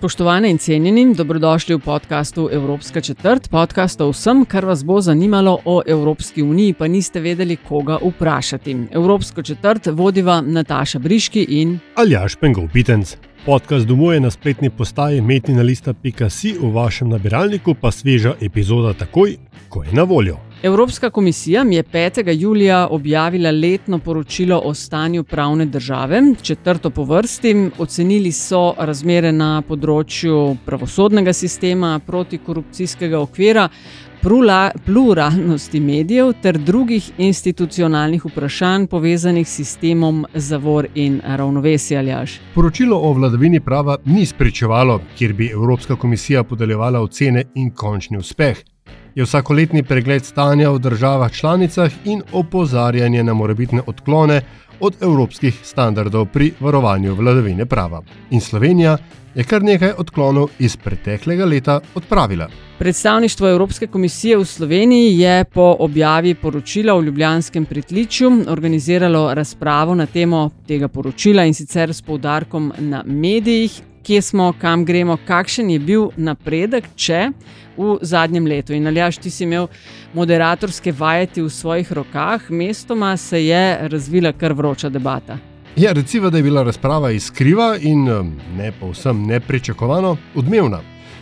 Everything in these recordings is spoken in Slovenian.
Spoštovane in cenjeni, dobrodošli v podkastu Evropska četrt, podcast o vsem, kar vas bo zanimalo o Evropski uniji, pa niste vedeli, koga vprašati. Evropsko četrt vodiva Nataša Briški in Aljaš Pengov Pitenc. Podcast domuje na spletni postaji metinalista.si, v vašem nabiralniku pa sveža epizoda takoj, ko je na voljo. Evropska komisija je 5. julija objavila letno poročilo o stanju pravne države, četrto po vrsti. Ocenili so razmere na področju pravosodnega sistema, protikorupcijskega okvira, prula, pluralnosti medijev ter drugih institucionalnih vprašanj povezanih s sistemom zavor in ravnovesja. Aljaž. Poročilo o vladavini prava ni spričevalo, kjer bi Evropska komisija podeljevala ocene in končni uspeh. Je vsakoletni pregled stanja v državah članicah in opozarjanje na morebitne odklone od evropskih standardov pri varovanju vladavine prava. In Slovenija je kar nekaj odklonov iz preteklega leta odpravila. Predstavništvo Evropske komisije v Sloveniji je po objavi poročila v Ljubljanskem pritličju organiziralo razpravo na temo tega poročila in sicer s poudarkom na medijih, kje smo, kam gremo, kakšen je bil napredek, če v zadnjem letu. In aljaš, ti si imel moderatorske vajeti v svojih rokah, mestoma se je razvila kar vroča debata. Ja, recimo, da je bila razprava iskriva in em, ne povsem nepričakovano odmevna.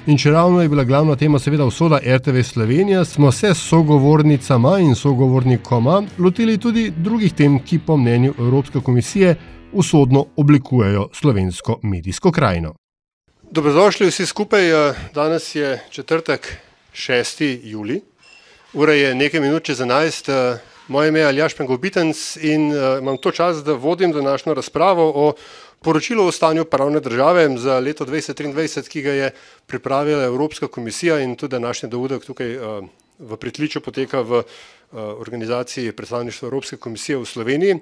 In če ravno je bila glavna tema, seveda, usoda RTV Slovenija, smo se s sogovornicama in sogovornikoma lotili tudi drugih tem, ki po mnenju Evropske komisije usodno oblikujejo slovensko medijsko krajino. Dobrodošli vsi skupaj. eh, Danes je četrtek, 6. juli, ura je nekaj minut čez 11. eh, Moje ime je Aljaš Pengobitenc in uh, imam to čas, da vodim današnjo razpravo o poročilu o stanju pravne države za leto 2023, ki ga je pripravila Evropska komisija in tudi današnji dogodek tukaj v pritličju poteka v organizaciji predstavništva Evropske komisije v Sloveniji.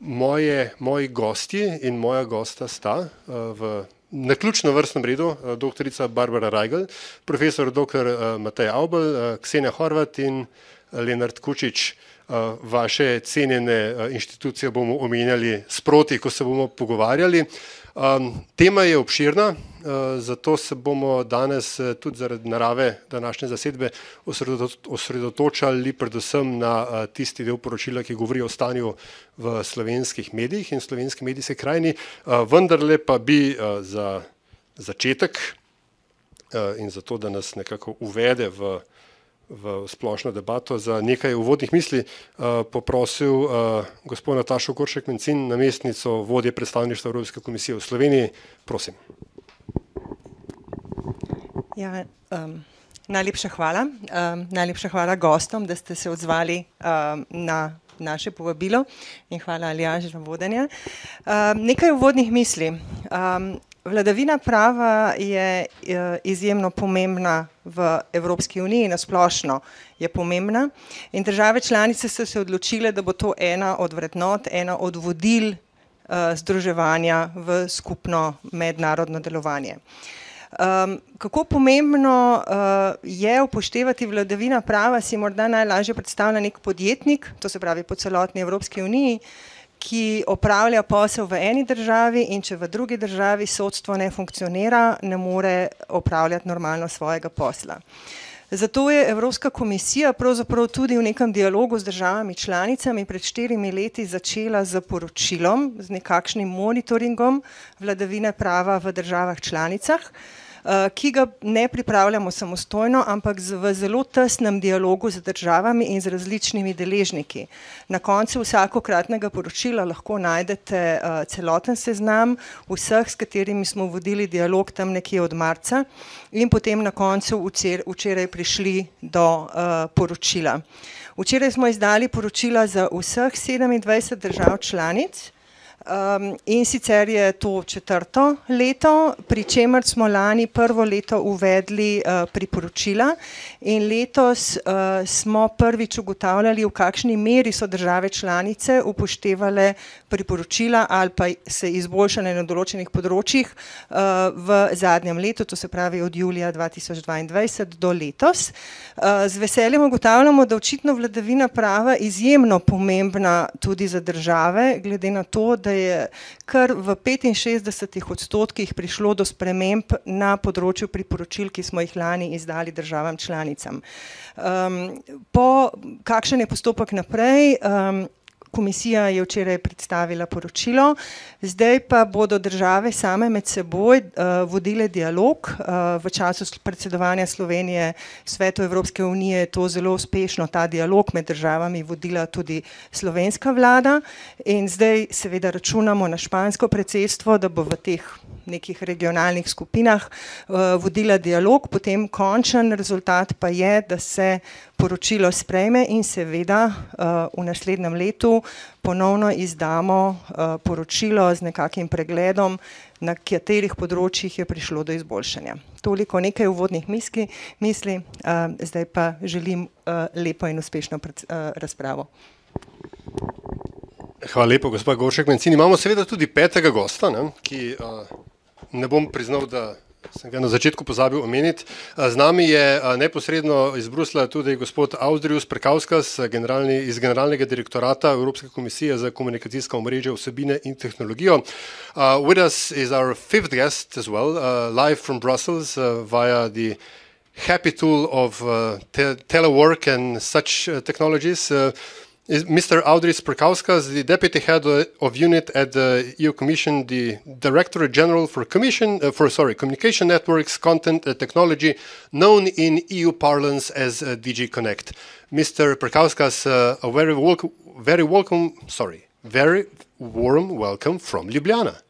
Moje, moji gosti in moja gosta sta uh, v Na ključnem vrstnem redu dr. Barbara Reigl, profesor dr. Matej Aubel, Ksenja Horvat in Lenard Kučič. Vaše cenjene inštitucije bomo omenjali sproti, ko se bomo pogovarjali. Tema je obširna, zato se bomo danes tudi zaradi narave današnje zasedbe osredotočali predvsem na tisti del poročila, ki govori o stanju v slovenskih medijih in slovenski medijski krajini. Vendarle pa bi za začetek in zato, da nas nekako uvede v v splošno debato za nekaj uvodnih misli uh, poprosil uh, gospod Natašo Goršek Mencin, namestnico vodje predstavništva Evropske komisije v Sloveniji. Prosim. Ja, um, najlepša hvala. Um, najlepša hvala gostom, da ste se odzvali um, na naše povabilo in hvala Aljaž za vodenje. Um, nekaj uvodnih misli. Um, Vladavina prava je izjemno pomembna v Evropski uniji, nasplošno je pomembna in države članice so se odločile, da bo to ena od vrednot, ena od vodil uh, združevanja v skupno mednarodno delovanje. Um, kako pomembno uh, je upoštevati vladavina prava, si morda najlažje predstavlja nek podjetnik, to se pravi po celotni Evropski uniji, ki opravlja posel v eni državi in če v drugi državi sodstvo ne funkcionira, ne more opravljati normalno svojega posla. Zato je Evropska komisija pravzaprav tudi v nekem dialogu z državami članicami pred štirimi leti začela z poročilom, z nekakšnim monitoringom vladavine prava v državah članicah, ki ga ne pripravljamo samostojno, ampak v zelo tesnem dialogu z državami in z različnimi deležniki. Na koncu vsakokratnega poročila lahko najdete celoten seznam vseh, s katerimi smo vodili dialog tam nekje od marca in potem na koncu včeraj prišli do poročila. Včeraj smo izdali poročila za vseh 27 držav članic, Um, in sicer je to četrto leto, pri čemer smo lani prvo leto uvedli uh, priporočila in letos uh, smo prvič ugotavljali, v kakšni meri so države članice upoštevale priporočila ali pa se izboljšale na določenih področjih uh, v zadnjem letu, to se pravi od julija 2022 do letos. Uh, z veseljem ugotavljamo, da očitno vladavina prava izjemno pomembna tudi za države, glede na to, da je kar v 65 odstotkih prišlo do sprememb na področju priporočil, ki smo jih lani izdali državam članicam. Um, po kakšen je postopek naprej? Um, Komisija je včeraj predstavila poročilo, zdaj pa bodo države same med seboj uh, vodile dialog. Uh, v času predsedovanja Slovenije svetu Evropske unije je to zelo uspešno, ta dialog med državami vodila tudi slovenska vlada in zdaj seveda računamo na špansko predsedstvo, da bo v teh nekih regionalnih skupinah uh, vodila dialog, potem končen rezultat pa je, da se poročilo sprejme in seveda uh, v naslednjem letu ponovno izdamo uh, poročilo z nekakim pregledom, na katerih področjih je prišlo do izboljšanja. Toliko nekaj uvodnih misli, misli zdaj pa želim lepo in uspešno razpravo. Hvala lepo, gospod Goršek Mencini. Imamo seveda tudi petega gosta, ne, ki ne bom priznal, da sem ga na začetku pozabil omeniti. Z nami je neposredno iz Brusla tudi gospod Audrius Prekauskas generalni, iz Generalnega direktorata Evropske komisije za komunikacijska omrežja, vsebine in tehnologijo. Uh, with us is our fifth guest as well, uh, live from Brussels uh, via the happy tool of uh, te telework and such uh, technologies. Uh, Mr. Audris Perkauskas, the deputy head of unit at the EU Commission, the Director General for Commission uh, for sorry Communication Networks, Content uh, Technology, known in EU parlance as uh, DG Connect. Mr. Perkauskas, uh, a very welcome, very welcome, sorry, very warm welcome from Ljubljana.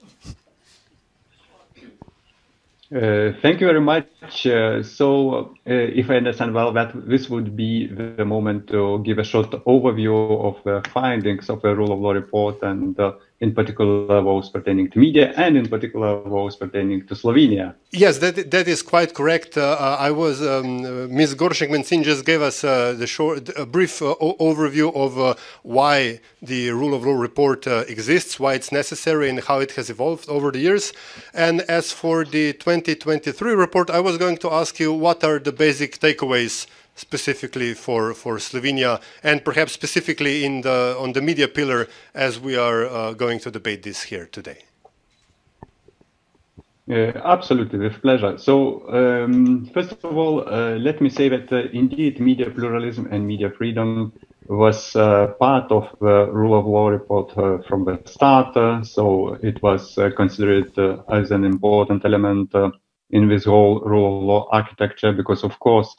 Uh, thank you very much. Uh, so, uh, if I understand well, that this would be the moment to give a short overview of the findings of the rule of law report and uh, in particular those pertaining to media and in particular those pertaining to Slovenia. Yes, that, that is quite correct. Uh, uh I was, um, uh, Ms. Gorshek Mencin just gave us uh, the short, a brief uh, overview of uh, why the rule of law report exists, why it's necessary, and how it has evolved over the years. And as for the 2023 report, I was going to ask you what are the basic takeaways specifically for, for Slovenia and perhaps specifically in the, on the media pillar as we are uh, going to debate this here today? Uh, absolutely, with pleasure. So, um, first of all, uh, let me say that uh, indeed media pluralism and media freedom was uh, part of the rule of law report uh, from the start. so, it was considered as an important element in this whole rule of law architecture because, of course,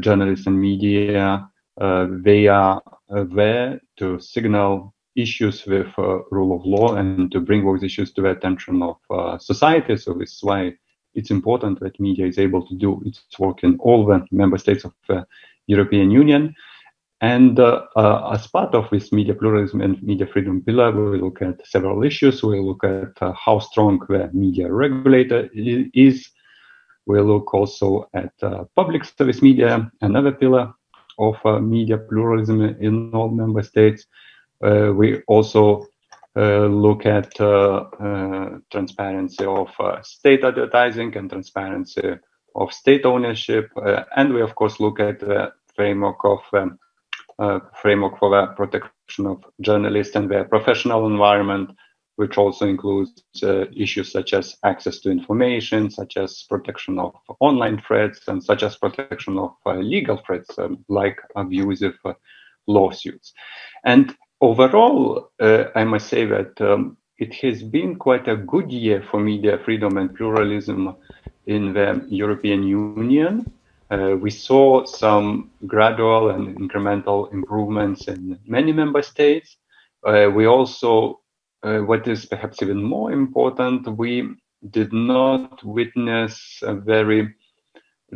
journalists and media, uh, they are there to signal issues with uh, rule of law and to bring those issues to the attention of society. So this is why it's important that media is able to do its work in all the member states of the European Union. And uh, uh, as part of this media pluralism and media freedom pillar, we look at several issues. We look at uh, how strong the media regulator is, we look also at uh, public service media, another pillar of uh, media pluralism in all member states. Uh, we also uh, look at uh, uh, transparency of state advertising and transparency of state ownership. and we, of course, look at the framework of um, framework for the protection of journalists and their professional environment which also includes uh, issues such as access to information, such as protection of online threats, and such as protection of uh, legal threats um, like abusive uh, lawsuits. And overall, uh, I must say that um, it has been quite a good year for media freedom and pluralism in the European Union. Uh, we saw some gradual and incremental improvements in many member states. Uh, we also uh, what is perhaps even more important, we did not witness a very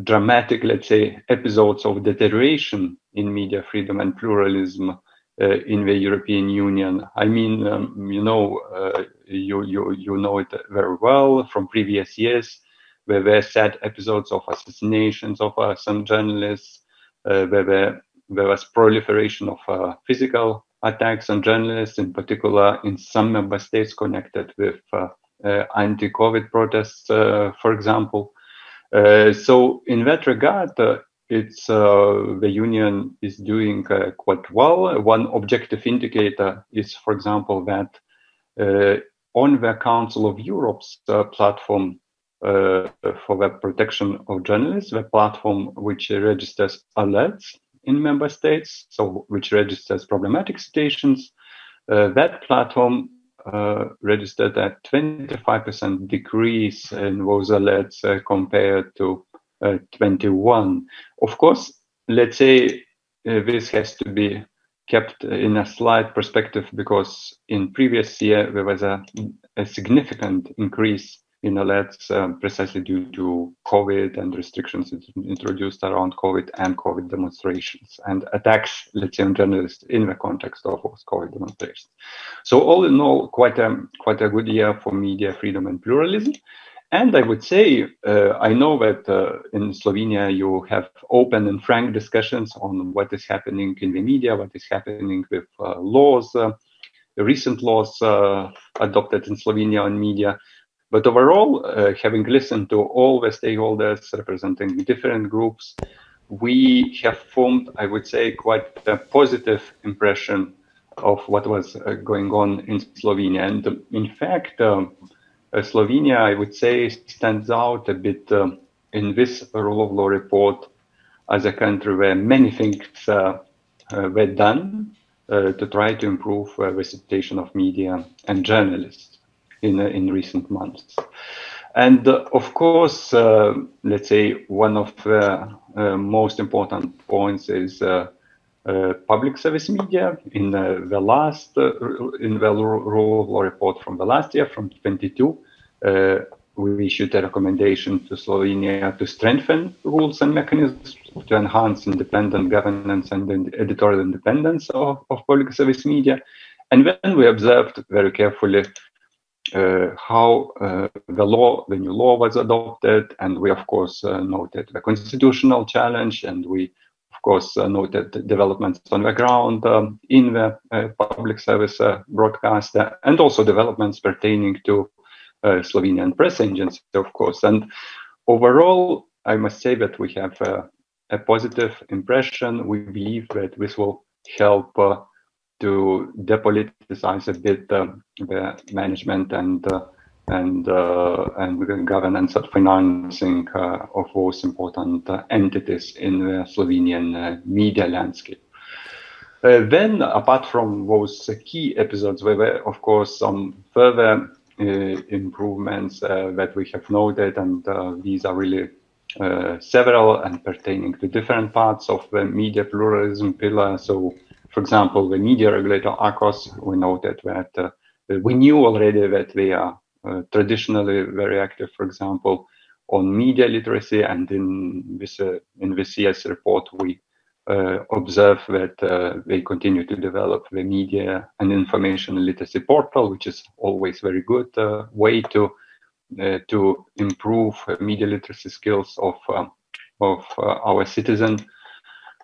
dramatic, let's say, episodes of deterioration in media freedom and pluralism uh, in the European Union. I mean, um, you know, uh, you, you, you know it very well from previous years, where there were sad episodes of assassinations of uh, some journalists, where there, there was proliferation of physical attacks on journalists, in particular in some member states connected with uh, uh, anti-COVID protests, uh, for example. so in that regard, it's the union is doing quite well. One objective indicator is, for example, that on the Council of Europe's platform uh, for the protection of journalists, the platform which registers alerts in member states, so which registers problematic stations. Uh, that platform uh, registered a 25% decrease in those alerts uh, compared to uh, 21. Of course, let's say uh, this has to be kept in a slight perspective because in previous year there was a, a significant increase in alerts um, precisely due to COVID and restrictions introduced around COVID and COVID demonstrations and attacks, let's say, on journalists in the context of COVID demonstrations. So all in all, quite a quite a good year for media freedom and pluralism. And I would say, uh, I know that uh, in Slovenia you have open and frank discussions on what is happening in the media, what is happening with uh, laws, uh, recent laws uh, adopted in Slovenia on media. But overall, uh, having listened to all the stakeholders representing different groups, we have formed, I would say, quite a positive impression of what was uh, going on in Slovenia. And um, in fact, um, uh, Slovenia, I would say, stands out a bit um, in this rule of law report as a country where many things uh, uh, were done to try to improve the situation of media and journalists in, uh, in recent months. And uh, of course, uh, let's say one of the most important points is public service media. In the last, in the law report from the last year, from 22, we issued a recommendation to Slovenia to strengthen rules and mechanisms to enhance independent governance and editorial independence of, of public service media. And then we observed very carefully uh, Uh, how uh, the law, the new law was adopted, and we of course uh, noted the constitutional challenge, and we of course uh, noted developments on the ground um, in the uh, public service broadcast, and also developments pertaining to Slovenian press agency, of course. And overall, I must say that we have a positive impression. We believe that this will help to depoliticize a bit uh, the management and uh, and uh, and governance and financing uh, of those important uh, entities in the Slovenian uh, media landscape. then, apart from those key episodes, there were, of course, some further improvements that we have noted, and these are really several and pertaining to different parts of the media pluralism pillar. So for example, the media regulator ACOS, we noted that uh, we knew already that they are uh, traditionally very active, for example, on media literacy. And in this, uh, in this year's report, we uh, observe that uh, they continue to develop the media and information literacy portal, which is always very good uh, way to to improve media literacy skills of of our citizens.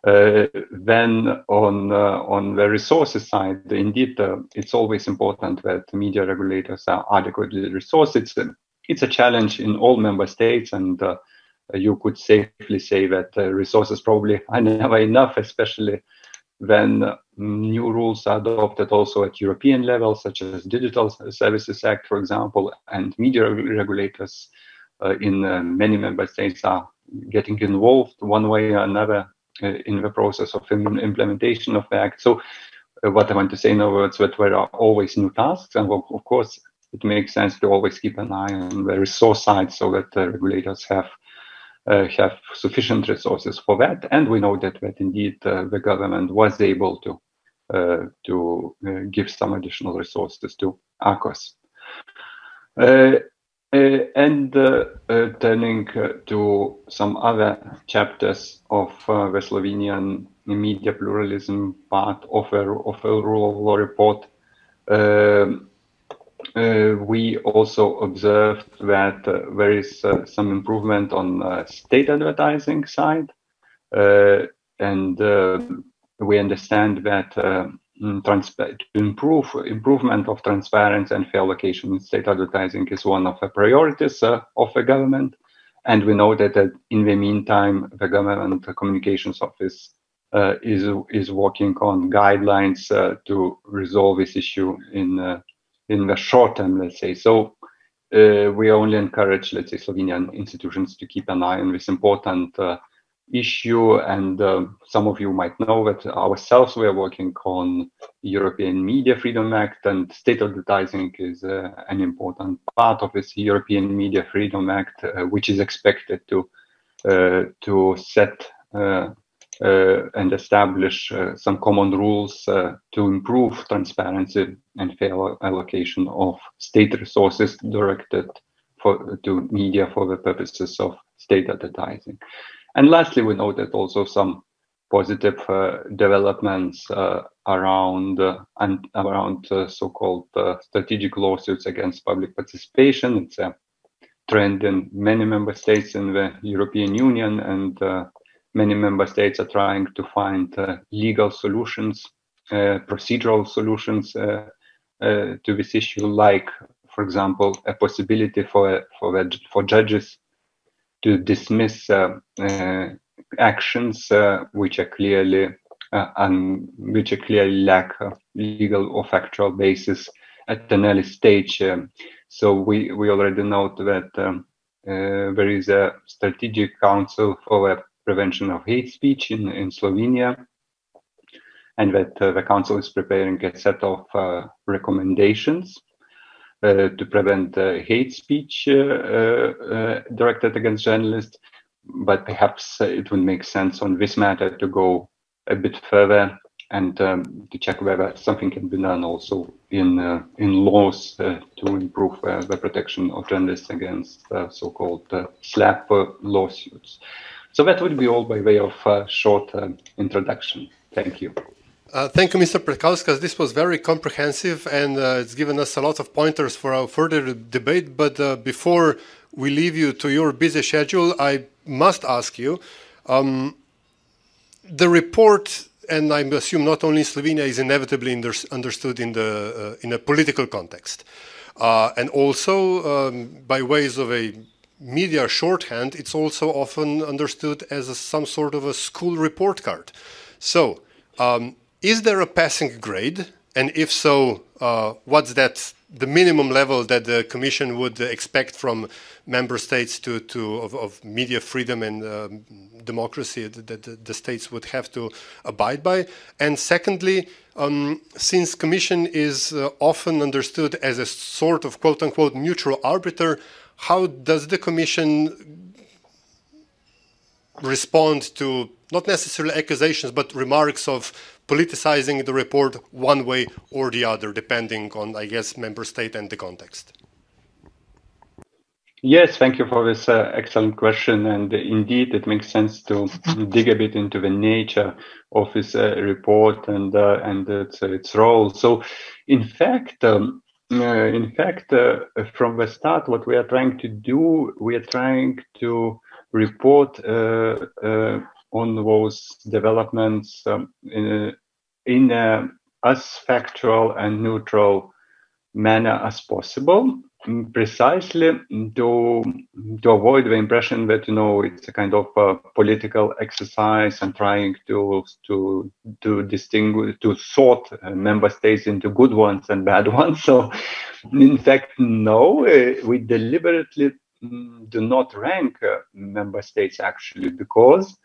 Uh, then on uh, on the resources side, indeed, uh, it's always important that media regulators are adequately resourced. It's a, it's a challenge in all member states, and you could safely say that resources probably are never enough, especially when new rules are adopted also at European level, such as Digital Services Act, for example, and media regulators uh, in uh, many member states are getting involved one way or another uh, in the process of implementation of the act. So uh, what I want to say in other words, that there are always new tasks, and of course, it makes sense to always keep an eye on the resource side so that the regulators have uh, have sufficient resources for that. And we know that that indeed uh, the government was able to uh, to uh, give some additional resources to ACOS. Uh, and uh, uh, turning to some other chapters of the Slovenian media pluralism part of a, of a rule of law report, um, uh, we also observed that uh, there is uh, some improvement on state advertising side, and we understand that mm, to improve improvement of transparency and fair allocation in state advertising is one of the priorities of the government, and we know that in the meantime the government communications office is is working on guidelines to resolve this issue in in the short term, let's say. So uh, we only encourage, let's say, Slovenian institutions to keep an eye on this important uh, issue. And um, some of you might know that ourselves we are working on European Media Freedom Act, and state advertising is uh, an important part of this European Media Freedom Act, uh, which is expected to uh, to set uh, uh, and establish uh, some common rules to improve transparency and fair allocation of state resources directed for, to media for the purposes of state advertising. And lastly, we noted also some positive uh, developments uh, around uh, and around so-called strategic lawsuits against public participation. It's a trend in many member states in the European Union, and many member states are trying to find uh, legal solutions, uh, procedural solutions uh, uh, to this issue, like, for example, a possibility for for for judges to dismiss actions which are clearly and which are clearly lack legal or factual basis at an early stage. Um, so we, we already note that um, uh, there is a strategic council for the prevention of hate speech in, in Slovenia, and that uh, the council is preparing a set of uh, recommendations uh, to prevent uh, hate speech uh, uh, directed against journalists. But perhaps it would make sense on this matter to go a bit further and um, to check whether something can be done also in in laws to improve the protection of journalists against so-called slap lawsuits. So that would be all by way of a short uh, introduction. Thank you. Uh, thank you, Mr. Prekauskas. This was very comprehensive and uh, it's given us a lot of pointers for our further debate. But uh, before we leave you to your busy schedule, I must ask you um, the report, and I assume not only Slovenia, is inevitably understood in, the, uh, in a political context. Uh, and also um, by ways of a media shorthand, it's also often understood as a, some sort of a school report card. So, um, is there a passing grade? And if so, uh, what's that the minimum level that the Commission would expect from member states to, to of, of media freedom and um, democracy that the, the, states would have to abide by? And secondly, um, since Commission is uh, often understood as a sort of quote unquote neutral arbiter, how does the Commission respond to not necessarily accusations, but remarks of politicizing the report one way or the other, depending on, I guess, member state and the context? Yes, thank you for this uh, excellent question. And indeed, it makes sense to dig a bit into the nature of this uh, report and uh, and its, its role. So, in fact, um, uh, in fact, uh, from the start, what we are trying to do, we are trying to report uh, uh on those developments um, in, in a, as factual and neutral manner as possible. Precisely to to avoid the impression that you know it's a kind of a political exercise and trying to to to distinguish to sort uh, member states into good ones and bad ones. So in fact no uh, we deliberately mm, do not rank uh, member states actually because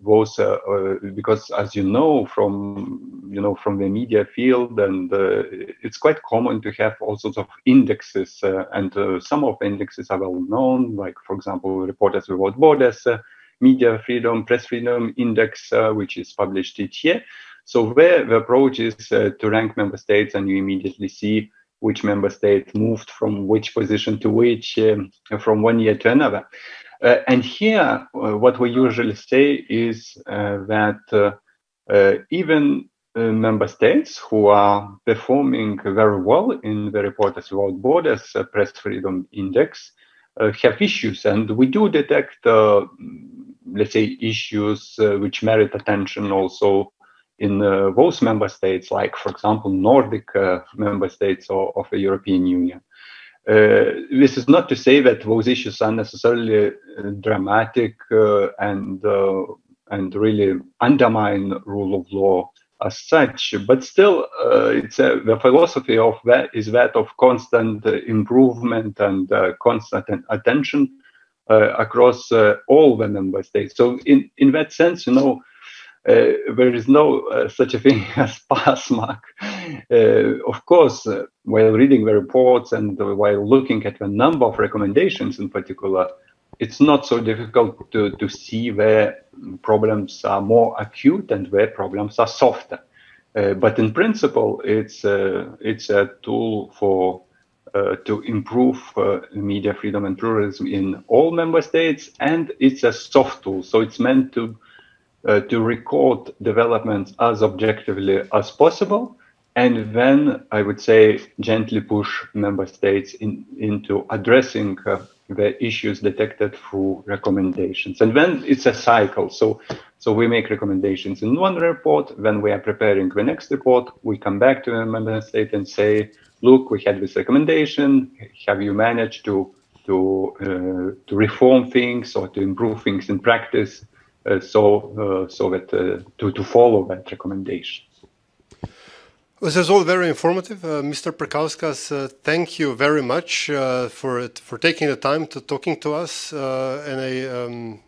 was uh, uh, because as you know from you know from the media field and uh, it's quite common to have all sorts of indexes and some of the indexes are well known like for example reporters without borders media freedom press freedom index which is published each year so where the approach is to rank member states and you immediately see which member state moved from which position to which um, from one year to another. Uh, and here, uh, what we usually say is uh, that Uh, even uh, member states who are performing very well in the Reporters Without Borders uh, Press Freedom Index uh, have issues, and we do detect, uh, let's say, issues uh, which merit attention also in those member states, like, for example, Nordic member states of, of the European Union. Uh, this is not to say that those issues are necessarily uh, dramatic uh, and and really undermine rule of law as such, but still, it's the philosophy of that is that of constant improvement and constant attention across all the member states. So, in in that sense, you know, uh, there is no uh, such a thing as pass mark. Uh, of course, while reading the reports and while looking at the number of recommendations in particular, it's not so difficult to, to see where problems are more acute and where problems are softer. Uh, but in principle, it's uh, it's a tool for uh, to improve media freedom and pluralism in all member states, and it's a soft tool. So it's meant to uh, to record developments as objectively as possible, and then I would say gently push member states in, into addressing uh, the issues detected through recommendations. And then it's a cycle. So, so we make recommendations in one report. When we are preparing the next report, we come back to the member state and say, "Look, we had this recommendation. Have you managed to to uh, to reform things or to improve things in practice?" Uh, so uh, so that uh, to, to follow that recommendation. This is all very informative, uh, Mr. Prekauskas. Uh, thank you very much uh, for it, for taking the time to talking to us, and a um,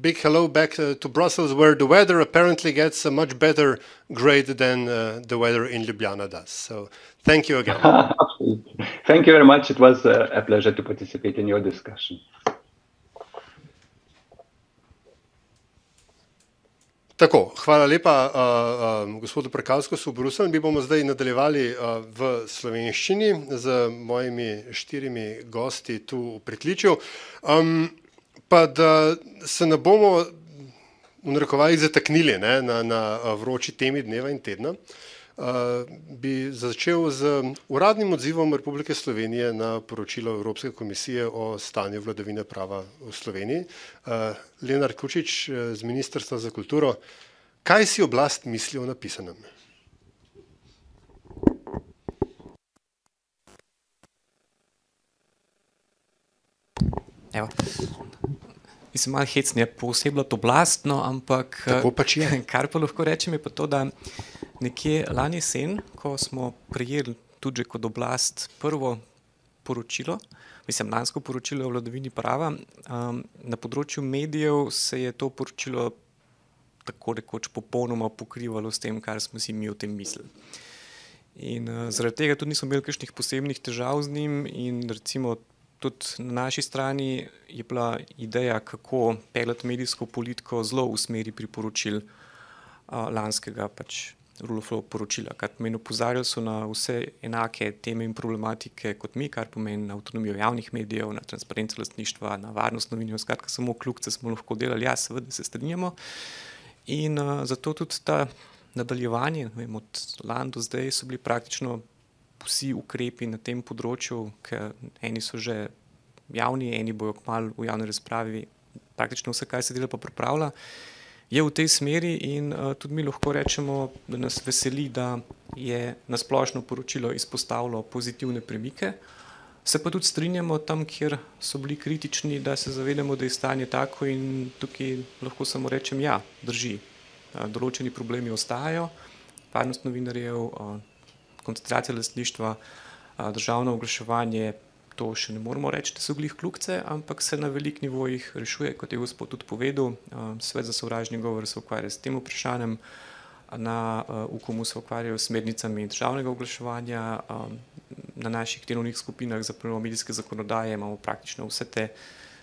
big hello back to Brussels, where the weather apparently gets a much better grade than the weather in Ljubljana does. So, thank you again. thank you very much. It was a pleasure to participate in your discussion. Tako, hvala lepa uh, uh, gospodu Prekavskosu v Bruselj. Mi bomo zdaj nadaljevali uh, v slovenščini z mojimi štirimi gosti tu v pritličju. Um, pa da se ne bomo v narekovajih zataknili ne, na, na vroči temi dneva in tedna. Uh, bi začel z uradnim odzivom Republike Slovenije na poročilo Evropske komisije o stanju vladavine prava v Sloveniji. Lenar Kučič z Ministrstva za kulturo, kaj si oblast misli o napisanem? Evo. Mislim, malo hecno je posebno to oblastno, ampak pač kar pa lahko rečem, je pa to, da Nekje lani jesen, ko smo prijeli tudi kot oblast prvo poročilo, mislim, lansko poročilo o vladavini prava, um, na področju medijev se je to poročilo tako rekoč popolnoma pokrivalo s tem, kar smo si mi o tem mislili. In uh, zaradi tega tudi nismo imeli kakšnih posebnih težav z njim, in recimo tudi na naši strani je bila ideja, kako pelati medijsko politiko zelo v smeri priporočil uh, lanskega pač Rulofov poročila, kar pomeni, opozarjali so na vse enake teme in problematike kot mi, kar pomeni na avtonomijo javnih medijev, na transparenco lastništva, na varnost novinarjev. Skratka, samo kljubce smo lahko delali, ja, seveda se strinjamo. In uh, zato tudi ta nadaljevanje, vem, od lani do zdaj, so bili praktično vsi ukrepi na tem področju, ker eni so že javni, eni bojo kmalo v javni razpravi, praktično vse, kar se dela, pa pripravlja je v tej smeri in uh, tudi mi lahko rečemo, da nas veseli, da je nasplošno poročilo izpostavilo pozitivne premike. Se pa tudi strinjamo tam, kjer so bili kritični, da se zavedamo, da je stanje tako in tukaj lahko samo rečem, ja, drži. Uh, določeni problemi ostajajo, varnost novinarjev, uh, koncentracija lastništva, državno oglaševanje, to še ne moramo reči, da so glih kljukce, ampak se na velik nivojih rešuje, kot je gospod tudi povedal. Svet za sovražni govor se ukvarja s tem vprašanjem, na UKOM-u se ukvarjajo s smernicami državnega oglaševanja, na naših delovnih skupinah za prenovo medijske zakonodaje imamo praktično vse te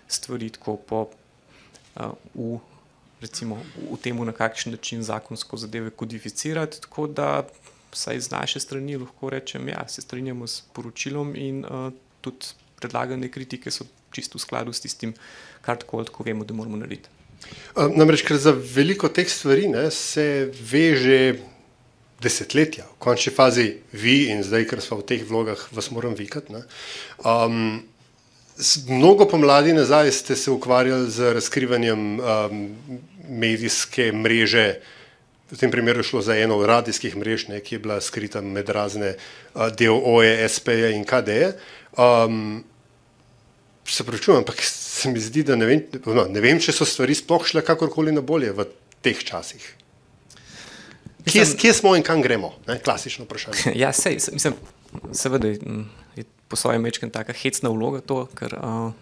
stvari tako po v, recimo, v temu, na kakšen način zakonsko zadeve kodificirati, tako da vsaj z naše strani lahko rečem, ja, se strinjamo s poročilom in uh, tudi predlagane kritike so čisto v skladu s tistim, kar tako tako vemo, da moramo narediti. Namreč, ker za veliko teh stvari ne, se veže desetletja, v končni fazi vi in zdaj, ker smo v teh vlogah, vas moram vikati. Um, mnogo pomladi nazaj ste se ukvarjali z razkrivanjem um, medijske mreže. V tem primeru šlo za eno od radijskih mrež, ne, ki je bila skrita med razne uh, DOE, SP-je in KD-je. Um, se pravičujem, ampak se mi zdi, da ne vem, no, ne vem, če so stvari sploh šle kakorkoli na bolje v teh časih. Kje, kje smo in kam gremo? Ne? Klasično vprašanje. Ja, sej, mislim, seveda je po svojem mečkem taka hecna vloga to, ker uh,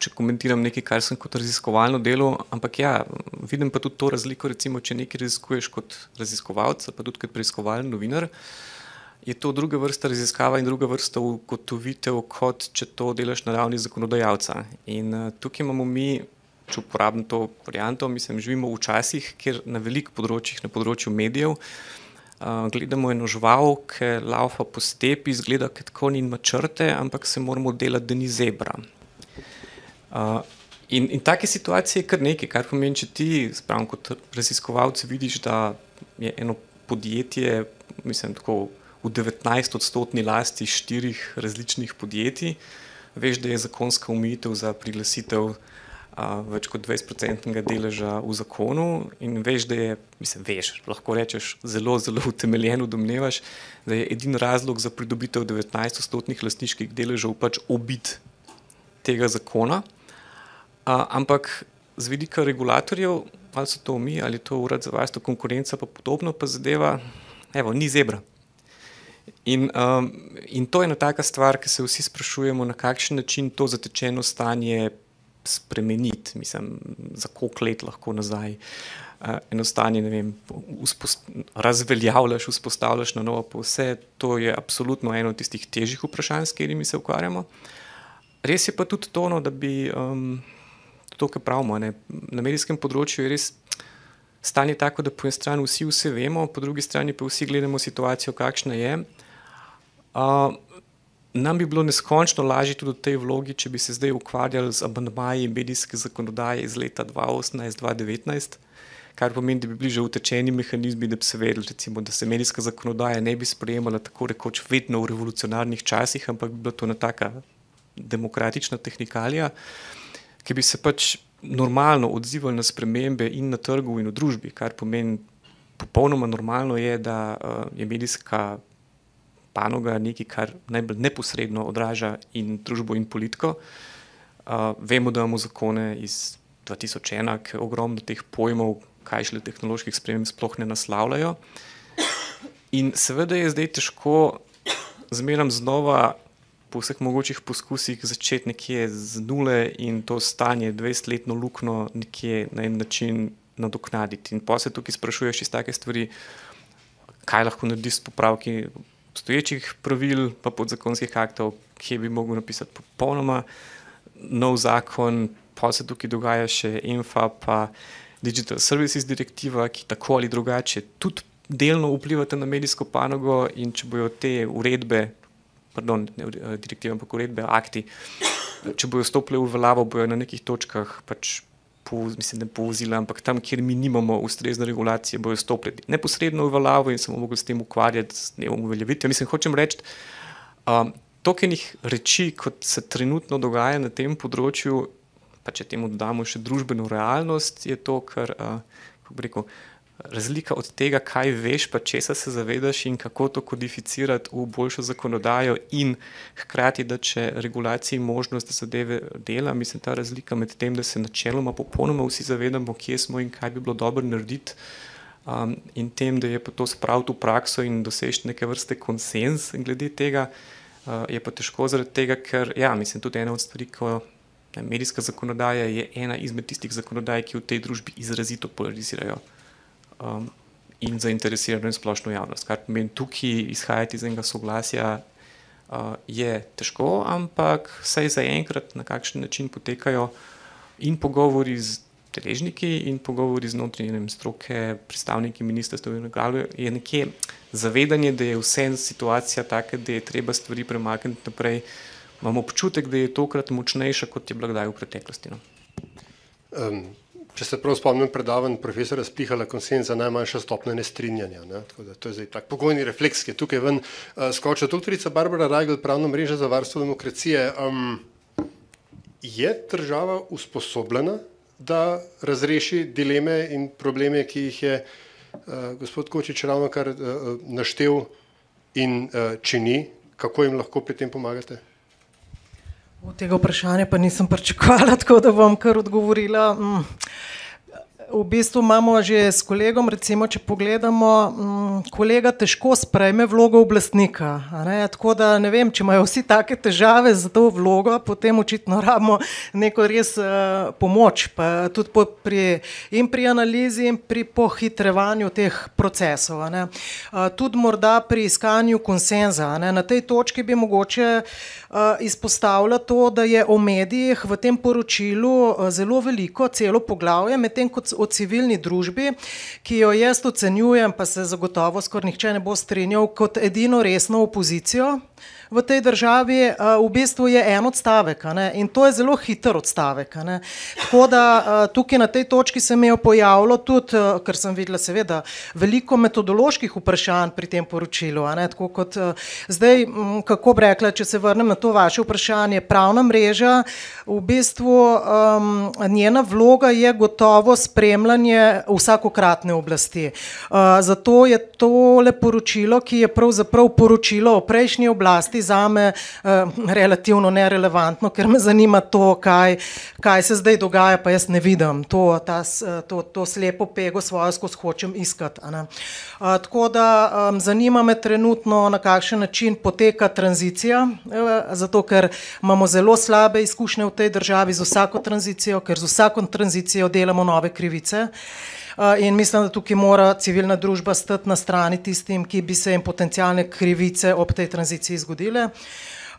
če komentiram nekaj, kar sem kot raziskovalno delo, ampak ja, vidim pa tudi to razliko, recimo, če nekaj raziskuješ kot raziskovalec, pa tudi kot preiskovalni novinar. Je to druga vrsta raziskava in druga vrsta ugotovitev, kot če to delaš na ravni zakonodajalca. In uh, tukaj imamo mi, če uporabim to varianto, mislim, živimo v časih, kjer na velikih področjih, na področju medijev, uh, gledamo eno žival, ki laufa po stepi, izgleda, kot kon in načrte, ampak se moramo delati, da ni zebra. Uh, In, in take situacije je kar nekaj, kar pomeni, če ti, spravim, kot raziskovalci, vidiš, da je eno podjetje, mislim, tako v 19-odstotni lasti štirih različnih podjetij. Veš, da je zakonska umitev za priglasitev a, več kot 20-odstotnega deleža v zakonu, in veš, da je, mislim, veš, lahko rečeš, zelo, zelo utemeljeno domnevaš, da je edini razlog za pridobitev 19-odstotnih lastniških deležev pač obid tega zakona. A, ampak z vidika regulatorjev, ali so to mi, ali to urad za varstvo konkurence, pa podobno, pa zadeva, evo, ni zebra. In, um, in to je ena taka stvar, ki se vsi sprašujemo, na kakšen način to zatečeno stanje spremeniti, mislim, za koliko let lahko nazaj. Uh, eno stanje, ne vem, razveljavljaš, vzpostavljaš na novo, pa vse to je absolutno eno od tistih težjih vprašanj, s katerimi se ukvarjamo. Res je pa tudi to, no, da bi um, to, kar pravimo, ne, na medijskem področju je res stanje tako, da po eni strani vsi vse vemo, po drugi strani pa vsi gledamo situacijo, kakšna je. Uh, nam bi bilo neskončno lažje tudi v tej vlogi, če bi se zdaj ukvarjali z abandmaji medijske zakonodaje iz leta 2018-2019, kar pomeni, da bi bili že utečeni mehanizmi, da bi se vedeli, recimo, da se medijska zakonodaja ne bi sprejemala tako rekoč vedno v revolucionarnih časih, ampak bi bila to ena taka demokratična tehnikalija, ki bi se pač normalno odzivali na spremembe in na trgu, in v družbi, kar pomeni, popolnoma normalno je, da uh, je medijska panoga nekaj, kar najbolj neposredno odraža in družbo, in politiko. Uh, vemo, da imamo zakone iz 2001, ki ogromno teh pojmov, kaj šele tehnoloških sprememb, sploh ne naslavljajo. In seveda je zdaj težko zmeraj znova po vseh mogočih poskusih začeti nekje z nule in to stanje, 20-letno luknjo, nekje na en način nadoknaditi. In pa se tukaj sprašuješ iz take stvari, kaj lahko narediš s popravki obstoječih pravil, pa podzakonskih aktov, kje bi mogel napisati popolnoma nov zakon, pa se tukaj dogaja še INFA, pa Digital Services direktiva, ki tako ali drugače tudi delno vplivate na medijsko panogo in če bojo te uredbe pardon, eh, direktive, ampak uredbe, akti. Če bojo stopili v veljavo, bojo na nekih točkah pač. Po, mislim, ne povozila, ampak tam, kjer mi nimamo ustrezne regulacije, bojo stopili neposredno v veljavo in se bomo mogli s tem ukvarjati, s tem uveljavitvijo. Mislim, hočem reči, um, tokenih reči, kot se trenutno dogaja na tem področju, pa če temu dodamo še družbeno realnost, je to, kar, uh, kako bi rekel, razlika od tega, kaj veš, pa česa se zavedaš in kako to kodificirati v boljšo zakonodajo, in hkrati, da če regulaciji možnost, da zadeve dela, mislim, ta razlika med tem, da se načeloma popolnoma vsi zavedamo, kje smo in kaj bi bilo dobro narediti. Um, in tem, da je pa to spraviti v prakso in doseči neke vrste konsens glede tega, uh, je pa težko zaradi tega, ker, ja, mislim, tudi ena od stvari, ko ne, medijska zakonodaja je ena izmed tistih zakonodaj, ki v tej družbi izrazito polarizirajo um, in zainteresirano in splošno javnost. Kar pomeni, tukaj izhajati iz enega soglasja uh, je težko, ampak vsaj zaenkrat na kakšen način potekajo in pogovori z deležniki, in pogovori z notranjim stroke, predstavniki ministrstva in tako je nekje zavedanje, da je vse situacija taka, da je treba stvari premakniti naprej. Imamo občutek, da je tokrat močnejša, kot je bila kdaj v preteklosti. No? Um, če se prav spomnim, predavanj profesora Spihala konsenza najmanjša stopnja nestrinjanja. Ne? To je zdaj tak pogojni refleks, ki je tukaj ven uh, skočil. Doktorica Barbara Rajgel, pravna mreža za varstvo demokracije. Um, je država usposobljena, da razreši dileme in probleme, ki jih je uh, gospod Kočič ravno kar uh, naštel in uh, čini, kako jim lahko pri tem pomagate? Tega vprašanja pa nisem pričakovala, tako da bom kar odgovorila. Mm v bistvu imamo že s kolegom, recimo, če pogledamo, m, kolega težko sprejme vlogo oblastnika. Tako da ne vem, če imajo vsi take težave za to vlogo, potem očitno rabimo neko res uh, pomoč, pa tudi po, pri, in pri analizi, in pri pohitrevanju teh procesov. Uh, tudi morda pri iskanju konsenza. Na tej točki bi mogoče uh, izpostavila to, da je o medijih v tem poročilu uh, zelo veliko, celo poglavje, medtem ko o civilni družbi, ki jo jaz ocenjujem, pa se zagotovo skoraj nihče ne bo strinjal, kot edino resno opozicijo v tej državi, v bistvu je en odstavek in to je zelo hiter odstavek. Tako da tukaj na tej točki se mi je pojavilo tudi, ker sem videla seveda veliko metodoloških vprašanj pri tem poročilu. Tako kot zdaj, kako bi rekla, če se vrnem na to vaše vprašanje, pravna mreža, v bistvu um, njena vloga je gotovo spremljanje vsakokratne oblasti. Uh, zato je tole poročilo, ki je pravzaprav poročilo o prejšnji oblasti, biti za me uh, relativno nerelevantno, ker me zanima to, kaj, kaj se zdaj dogaja, pa jaz ne vidim to, ta, to, to slepo pego svojo skozi hočem iskati. Uh, tako da um, zanima me trenutno, na kakšen način poteka tranzicija, uh, zato ker imamo zelo slabe izkušnje v tej državi z vsako tranzicijo, ker z vsako tranzicijo delamo nove krivice. In mislim, da tukaj mora civilna družba stati na strani tistim, ki bi se jim potencijalne krivice ob tej tranziciji zgodile.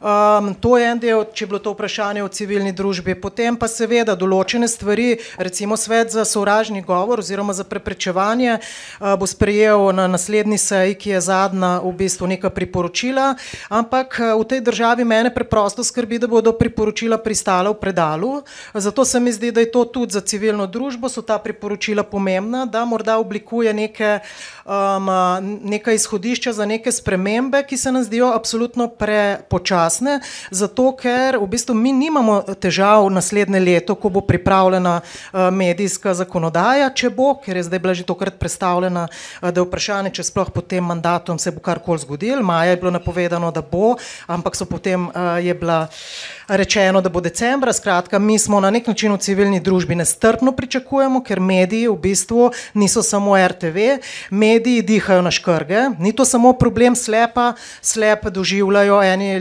Um, to je en del, če je bilo to vprašanje o civilni družbi. Potem pa seveda določene stvari, recimo svet za sovražni govor oziroma za preprečevanje, uh, bo sprejel na naslednji seji, ki je zadnja v bistvu neka priporočila, ampak uh, v tej državi mene preprosto skrbi, da bodo priporočila pristala v predalu. Zato se mi zdi, da je to tudi za civilno družbo, so ta priporočila pomembna, da morda oblikuje neke, um, neka izhodišča za neke spremembe, ki se nam zdijo absolutno prepočasne jasne, zato ker v bistvu mi nimamo težav naslednje leto, ko bo pripravljena uh, medijska zakonodaja, če bo, ker je zdaj bila že tokrat predstavljena, uh, da je vprašanje, če sploh pod tem mandatom se bo karkoli zgodil. Maja je bilo napovedano, da bo, ampak so potem uh, je bila rečeno, da bo decembra. Skratka, mi smo na nek način v civilni družbi nestrpno pričakujemo, ker mediji v bistvu niso samo RTV, mediji dihajo na škrge, ni to samo problem slepa, slep doživljajo eni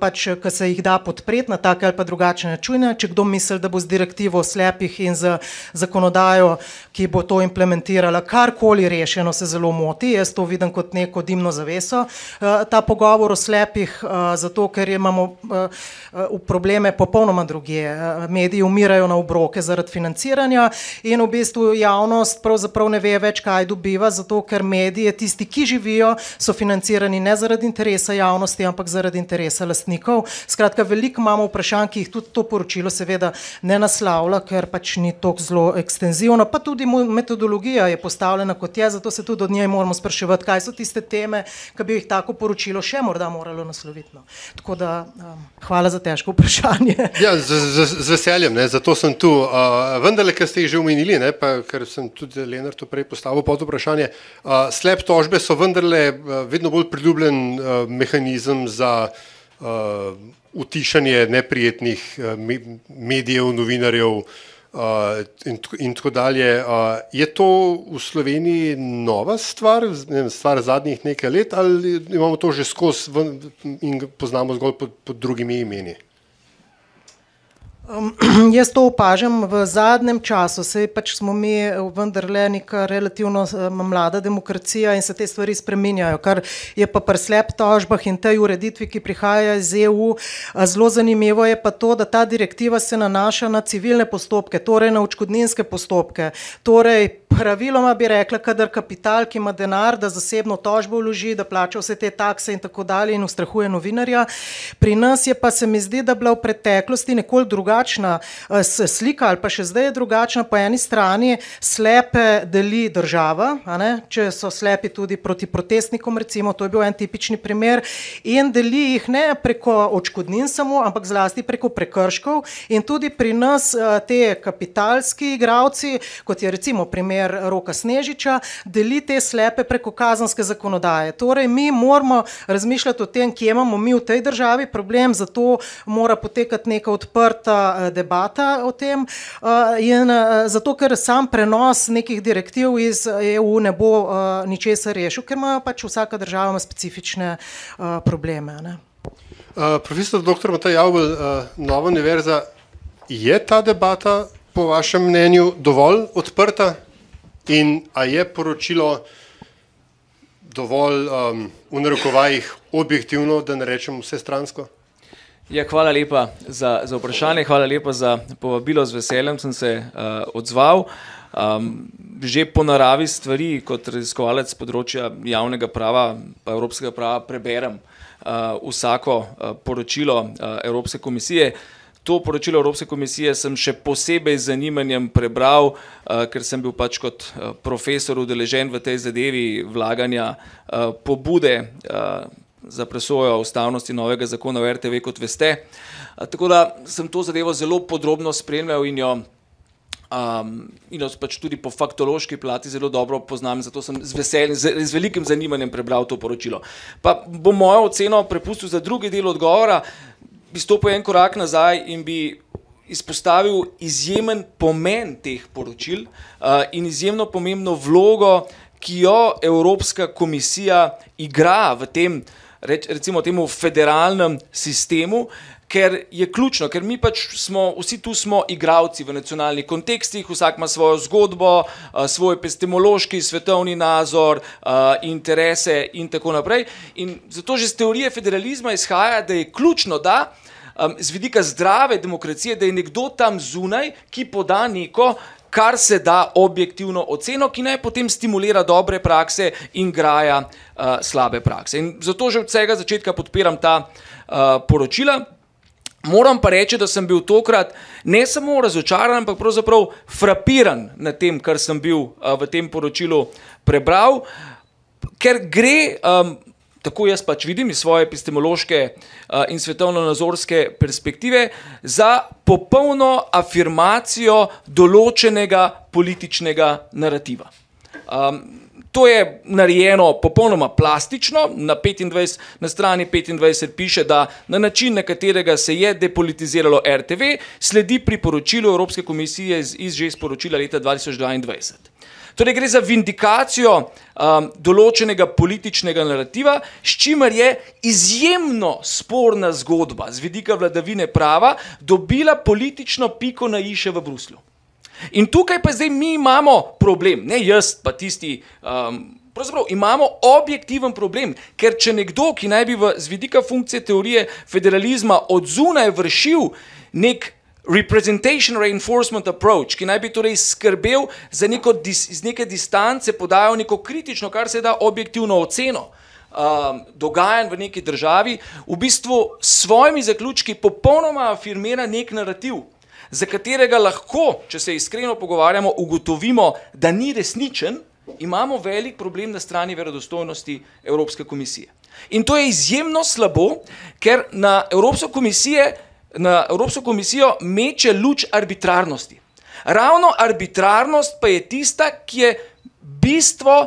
pač, ki se jih da podpreti na take ali pa drugačne načine. Če kdo misli, da bo z direktivo o slepih in z zakonodajo, ki bo to implementirala, karkoli rešeno, se zelo moti. Jaz to vidim kot neko dimno zaveso. Eh, ta pogovor o slepih, eh, zato ker imamo eh, probleme popolnoma druge. Mediji umirajo na obroke zaradi financiranja in v bistvu javnost pravzaprav ne ve več, kaj dobiva, zato ker medije, tisti, ki živijo, so financirani ne zaradi interesa javnosti, ampak zaradi interesa lastnikov. Skratka, veliko imamo vprašanj, ki jih tudi to poročilo seveda ne naslavlja, ker pač ni tako zelo ekstenzivno. Pa tudi metodologija je postavljena kot je, zato se tudi od nje moramo spraševati, kaj so tiste teme, ki bi jih tako poročilo še morda moralo nasloviti. No. Tako da um, hvala za težko vprašanje. Ja, z, z, z veseljem, ne, zato sem tu. Uh, Vendar, ker ste jih že omenili, ne, pa, ker sem tudi Leonard prej postavil pod vprašanje, uh, slep tožbe so vendarle uh, vedno bolj priljubljen uh, mehanizem za uh, utišanje neprijetnih uh, medijev, novinarjev uh, in, in tako dalje. Uh, je to v Sloveniji nova stvar, vem, stvar zadnjih nekaj let, ali imamo to že skozi in poznamo zgolj pod, pod drugimi imeni? Um, jaz to opažam v zadnjem času, sej pač smo mi vendarle neka relativno mlada demokracija in se te stvari spreminjajo, kar je pa pri slep tožbah in tej ureditvi, ki prihaja iz EU, zelo zanimivo je pa to, da ta direktiva se nanaša na civilne postopke, torej na očkodninske postopke, torej praviloma bi rekla, kadar kapital, ki ima denar, da zasebno tožbo vloži, da plača vse te takse in tako dalje in ustrahuje novinarja. Pri nas je pa se mi zdi, da bila v preteklosti nekoliko drugačna uh, slika ali pa še zdaj je drugačna. Po eni strani slepe deli država, če so slepi tudi proti protestnikom, recimo, to je bil en tipični primer, in deli jih ne preko očkodnin samo, ampak zlasti preko prekrškov in tudi pri nas uh, te kapitalski igravci, kot je recimo primer Roka Snežiča, deli te slepe preko kazanske zakonodaje. Torej, mi moramo razmišljati o tem, kje imamo mi v tej državi problem, zato mora potekati neka odprta uh, debata o tem uh, in uh, zato, ker sam prenos nekih direktiv iz EU ne bo ničesar rešil, ker ima pač vsaka država specifične probleme. Ne? Uh, profesor dr. Matej Javbel, uh, Nova univerza, je ta debata po vašem mnenju dovolj odprta in a je poročilo dovolj um, v narekovajih objektivno, da ne rečem vse stransko? Ja, hvala lepa za, za vprašanje, hvala lepa za povabilo, z veseljem sem se uh, odzval. Um, že po naravi stvari, kot raziskovalec področja javnega prava, pa evropskega prava, preberem uh, vsako uh, poročilo uh, Evropske komisije. Uh, To poročilo Evropske komisije sem še posebej z zanimanjem prebral, uh, ker sem bil pač kot uh, profesor udeležen v tej zadevi vlaganja uh, pobude za presojo ustavnosti novega zakona o RTV, kot veste. Tako da sem to zadevo zelo podrobno spremljal in jo. Um, in jo pač tudi po faktološki plati zelo dobro poznam, zato sem z, veselj, z, z velikim zanimanjem prebral to poročilo. Pa bom mojo oceno prepustil za drugi del odgovora. Uh, bi stopil en korak nazaj in bi izpostavil izjemen pomen teh poročil uh, in izjemno pomembno vlogo, ki jo Evropska komisija igra v tem, reč, recimo, temu federalnem sistemu. Ker je ključno, ker mi pač smo, vsi tu smo igravci v nacionalnih kontekstih, vsak ima svojo zgodbo, svoj epistemološki, svetovni nazor, interese in tako naprej. In zato že z teorije federalizma izhaja, da je ključno, da z vidika zdrave demokracije, da je nekdo tam zunaj, ki poda neko, kar se da objektivno oceno, ki naj potem stimulira dobre prakse in graja uh, slabe prakse. In zato že od vsega začetka podpiram ta uh, poročila. Moram pa reči, da sem bil tokrat ne samo razočaran, ampak pravzaprav frapiran nad tem, kar sem bil uh, v tem poročilu prebral, ker gre um, tako jaz pač vidim iz svoje epistemološke uh, in svetovno-nazorske perspektive, za popolno afirmacijo določenega političnega narativa. Um, to je narejeno popolnoma plastično, na, 25, na strani 25 piše, da na način, na katerega se je depolitiziralo RTV, sledi priporočilu Evropske komisije iz, iz že sporočila leta 2022. Torej, gre za vindikacijo um, določenega političnega narativa, s čimer je izjemno sporna zgodba z vidika vladavine prava dobila politično piko na iše v Bruslju. In tukaj pa zdaj mi imamo problem, ne jaz, pa tisti. Um, Pravzaprav imamo objektiven problem, ker če nekdo, ki naj bi v, z vidika funkcije teorije federalizma od zunaj vršil nek representation reinforcement approach, ki naj bi torej skrbel za neko dis, iz neke distance, podajal neko kritično, kar se da objektivno oceno um, dogajanj v neki državi, v bistvu s svojimi zaključki popolnoma afirmira nek narativ, za katerega lahko, če se iskreno pogovarjamo, ugotovimo, da ni resničen, imamo velik problem na strani verodostojnosti Evropske komisije. In to je izjemno slabo, ker na Evropsko komisijo na Evropsko komisijo meče luč arbitrarnosti. Ravno arbitrarnost pa je tista, ki je bistvo,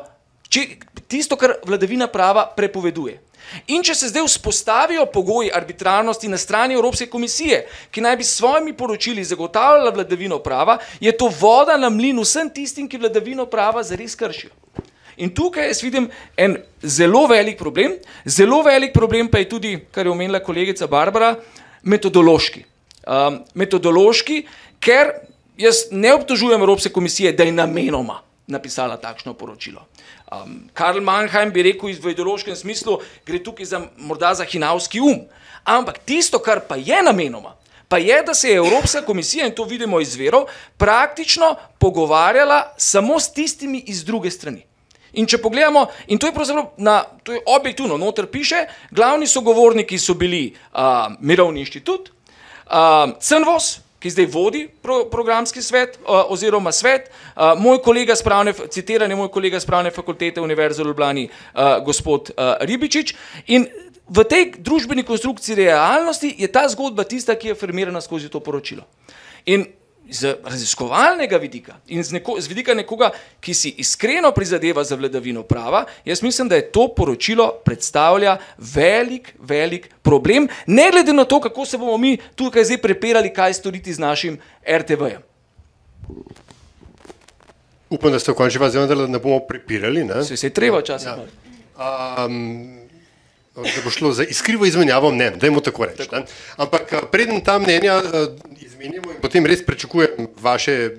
či, tisto, kar vladavina prava prepoveduje. In če se zdaj vzpostavijo pogoji arbitrarnosti na strani Evropske komisije, ki naj bi s svojimi poročili zagotavljala vladavino prava, je to voda na mlin vsem tistim, ki vladavino prava zares kršijo. In tukaj jaz vidim en zelo velik problem, zelo velik problem pa je tudi, kar je omenila kolegica Barbara, metodološki. Um, metodološki, ker jaz ne obtožujem Evropske komisije, da je namenoma napisala takšno poročilo. Um, Karl Mannheim bi rekel v ideološkem smislu, gre tukaj za morda za hinavski um. Ampak tisto, kar pa je namenoma, pa je, da se je Evropska komisija, in to vidimo iz verov, praktično pogovarjala samo s tistimi iz druge strani. In če pogledamo, in to je pravzaprav na, to je objektivno, noter piše, glavni sogovorniki so bili uh, Mirovni inštitut, uh, CNVOS, ki zdaj vodi pro, programski svet uh, oziroma svet, uh, moj kolega spravne, citiranje moj kolega spravne fakultete Univerze v Ljubljani, uh, gospod uh, Ribičič. In v tej družbeni konstrukciji realnosti je ta zgodba tista, ki je formirana skozi to poročilo. In z raziskovalnega vidika in z, neko, z vidika nekoga, ki si iskreno prizadeva za vladavino prava, jaz mislim, da je to poročilo predstavlja velik, velik problem, ne glede na to, kako se bomo mi tukaj zdaj prepirali, kaj storiti z našim RTV-jem. Upam, da ste v končni fazi vendar, da ne bomo prepirali. Ne? Se, se je treba včasih. Ja. Um, da bo šlo za iskrivo izmenjavo mnen, da je mu tako reči. Tako. Ampak preden ta mnenja izmenjamo in potem res pričakujem vaše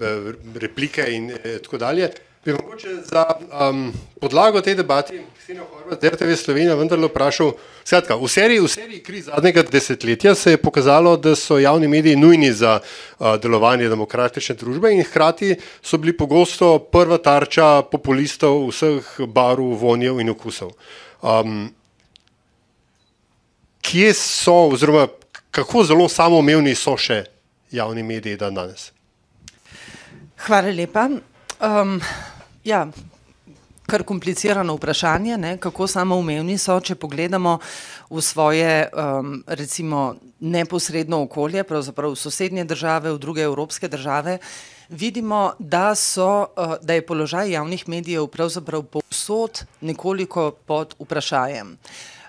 replike in tako dalje, bi mogoče za um, podlago tej debati Ksenijo Horvat, RTV Slovenija, vendarle vprašal, skratka, v seriji, v seriji kriz zadnjega desetletja se je pokazalo, da so javni mediji nujni za uh, delovanje demokratične družbe in hkrati so bili pogosto prva tarča populistov vseh barv, vonjev in okusov. Um, kje so, oziroma kako zelo samoumevni so še javni mediji dan danes? Hvala lepa. Um, ja, kar komplicirano vprašanje, ne, kako samoumevni so, če pogledamo v svoje um, recimo neposredno okolje, pravzaprav v sosednje države, v druge evropske države. Vidimo, da, so, da je položaj javnih medijev pravzaprav povsod nekoliko pod vprašanjem.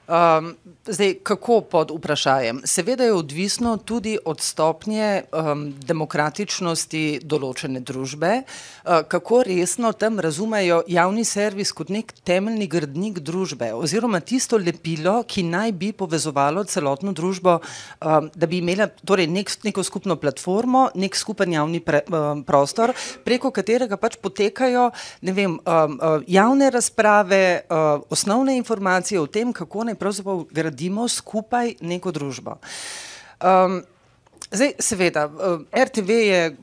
Um, zdaj, kako pod vprašanjem? Seveda je odvisno tudi od stopnje um, demokratičnosti določene družbe, uh, kako resno tam razumejo javni servis kot nek temeljni gradnik družbe, oziroma tisto lepilo, ki naj bi povezovalo celotno družbo, um, da bi imela torej nek, neko skupno platformo, nek skupen javni pre, um, prostor, preko katerega pač potekajo vem, um, uh, javne razprave, uh, osnovne informacije o tem, kako naj pravzaprav gradimo skupaj neko družbo. Um, zdaj, seveda, RTV je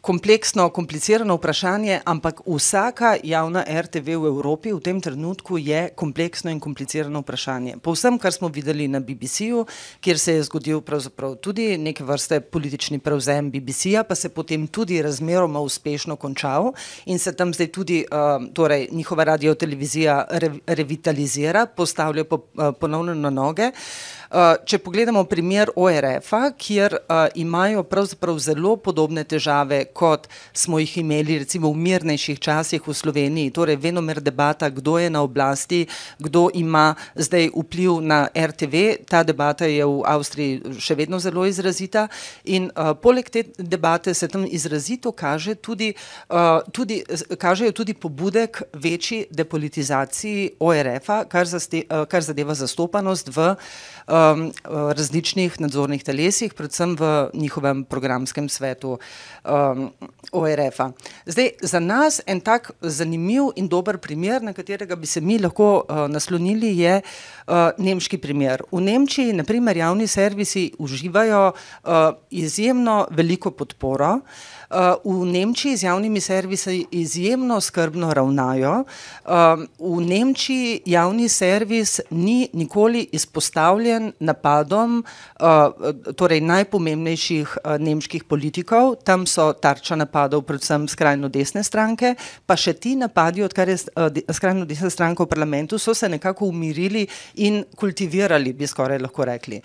kompleksno, komplicirano vprašanje, ampak vsaka javna RTV v Evropi v tem trenutku je kompleksno in komplicirano vprašanje. Po vsem, kar smo videli na BBC-ju, kjer se je zgodil tudi neke vrste politični prevzem BBC-ja, pa se potem tudi razmeroma uspešno končal in se tam zdaj tudi uh, torej, njihova radio-televizija re revitalizira, postavlja po, uh, ponovno na noge. Uh, če pogledamo primer ORF-a, kjer uh, imajo pravzaprav zelo podobne težave, kot smo jih imeli recimo v mirnejših časih v Sloveniji, torej venomer debata, kdo je na oblasti, kdo ima zdaj vpliv na RTV, ta debata je v Avstriji še vedno zelo izrazita in uh, poleg te debate se tam izrazito kaže tudi, tudi, kažejo tudi pobude k večji depolitizaciji ORF-a, kar, kar zadeva zastopanost v uh, um, različnih nadzornih telesih, predvsem v njihovem programskem svetu um, ORF-a. Zdaj, za nas en tak zanimiv in dober primer, na katerega bi se mi lahko uh, naslonili, je uh, nemški primer. V Nemčiji, naprimer, javni servisi uživajo uh, izjemno veliko podporo. Uh, v Nemčiji z javnimi servisi izjemno skrbno ravnajo. V Nemčiji javni servis ni nikoli izpostavljen napadom torej najpomembnejših nemških politikov, tam so tarča napadov predvsem skrajno desne stranke, pa še ti napadi, odkar je skrajno desna stranka v parlamentu, so se nekako umirili in kultivirali, bi skoraj lahko rekli.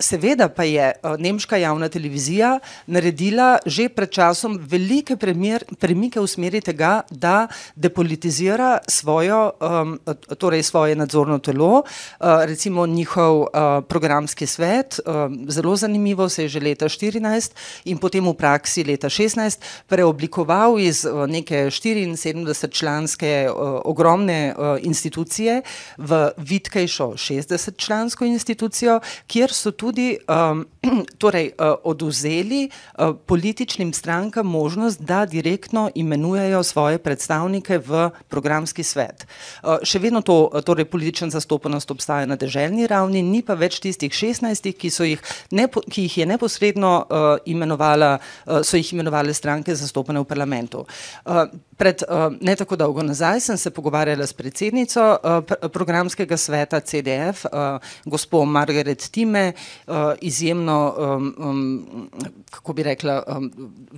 Seveda pa je nemška javna televizija naredila že pred časom časom velike premier, premike v smeri tega, da depolitizira svojo, um, torej svoje nadzorno telo, uh, recimo njihov uh, programski svet. Um, zelo zanimivo se je že leta 2014 in potem v praksi leta 2016 preoblikoval iz uh, neke 74 članske uh, ogromne uh, institucije v vitkejšo 60 člansko institucijo, kjer so tudi um, torej, uh, oduzeli uh, političnim strankam strankam možnost, da direktno imenujejo svoje predstavnike v programski svet. Eh, še vedno to, torej politična zastopanost obstaja na državni ravni, ni pa več tistih 16, ki, jih, nepo, ki jih je neposredno uh, imenovala, uh, so jih imenovali stranke zastopane v parlamentu. Uh, Pred uh, ne tako dolgo nazaj sem se pogovarjala s predsednico uh, programskega sveta CDF, uh, gospod Margaret Time, izjemno, kako bi rekla,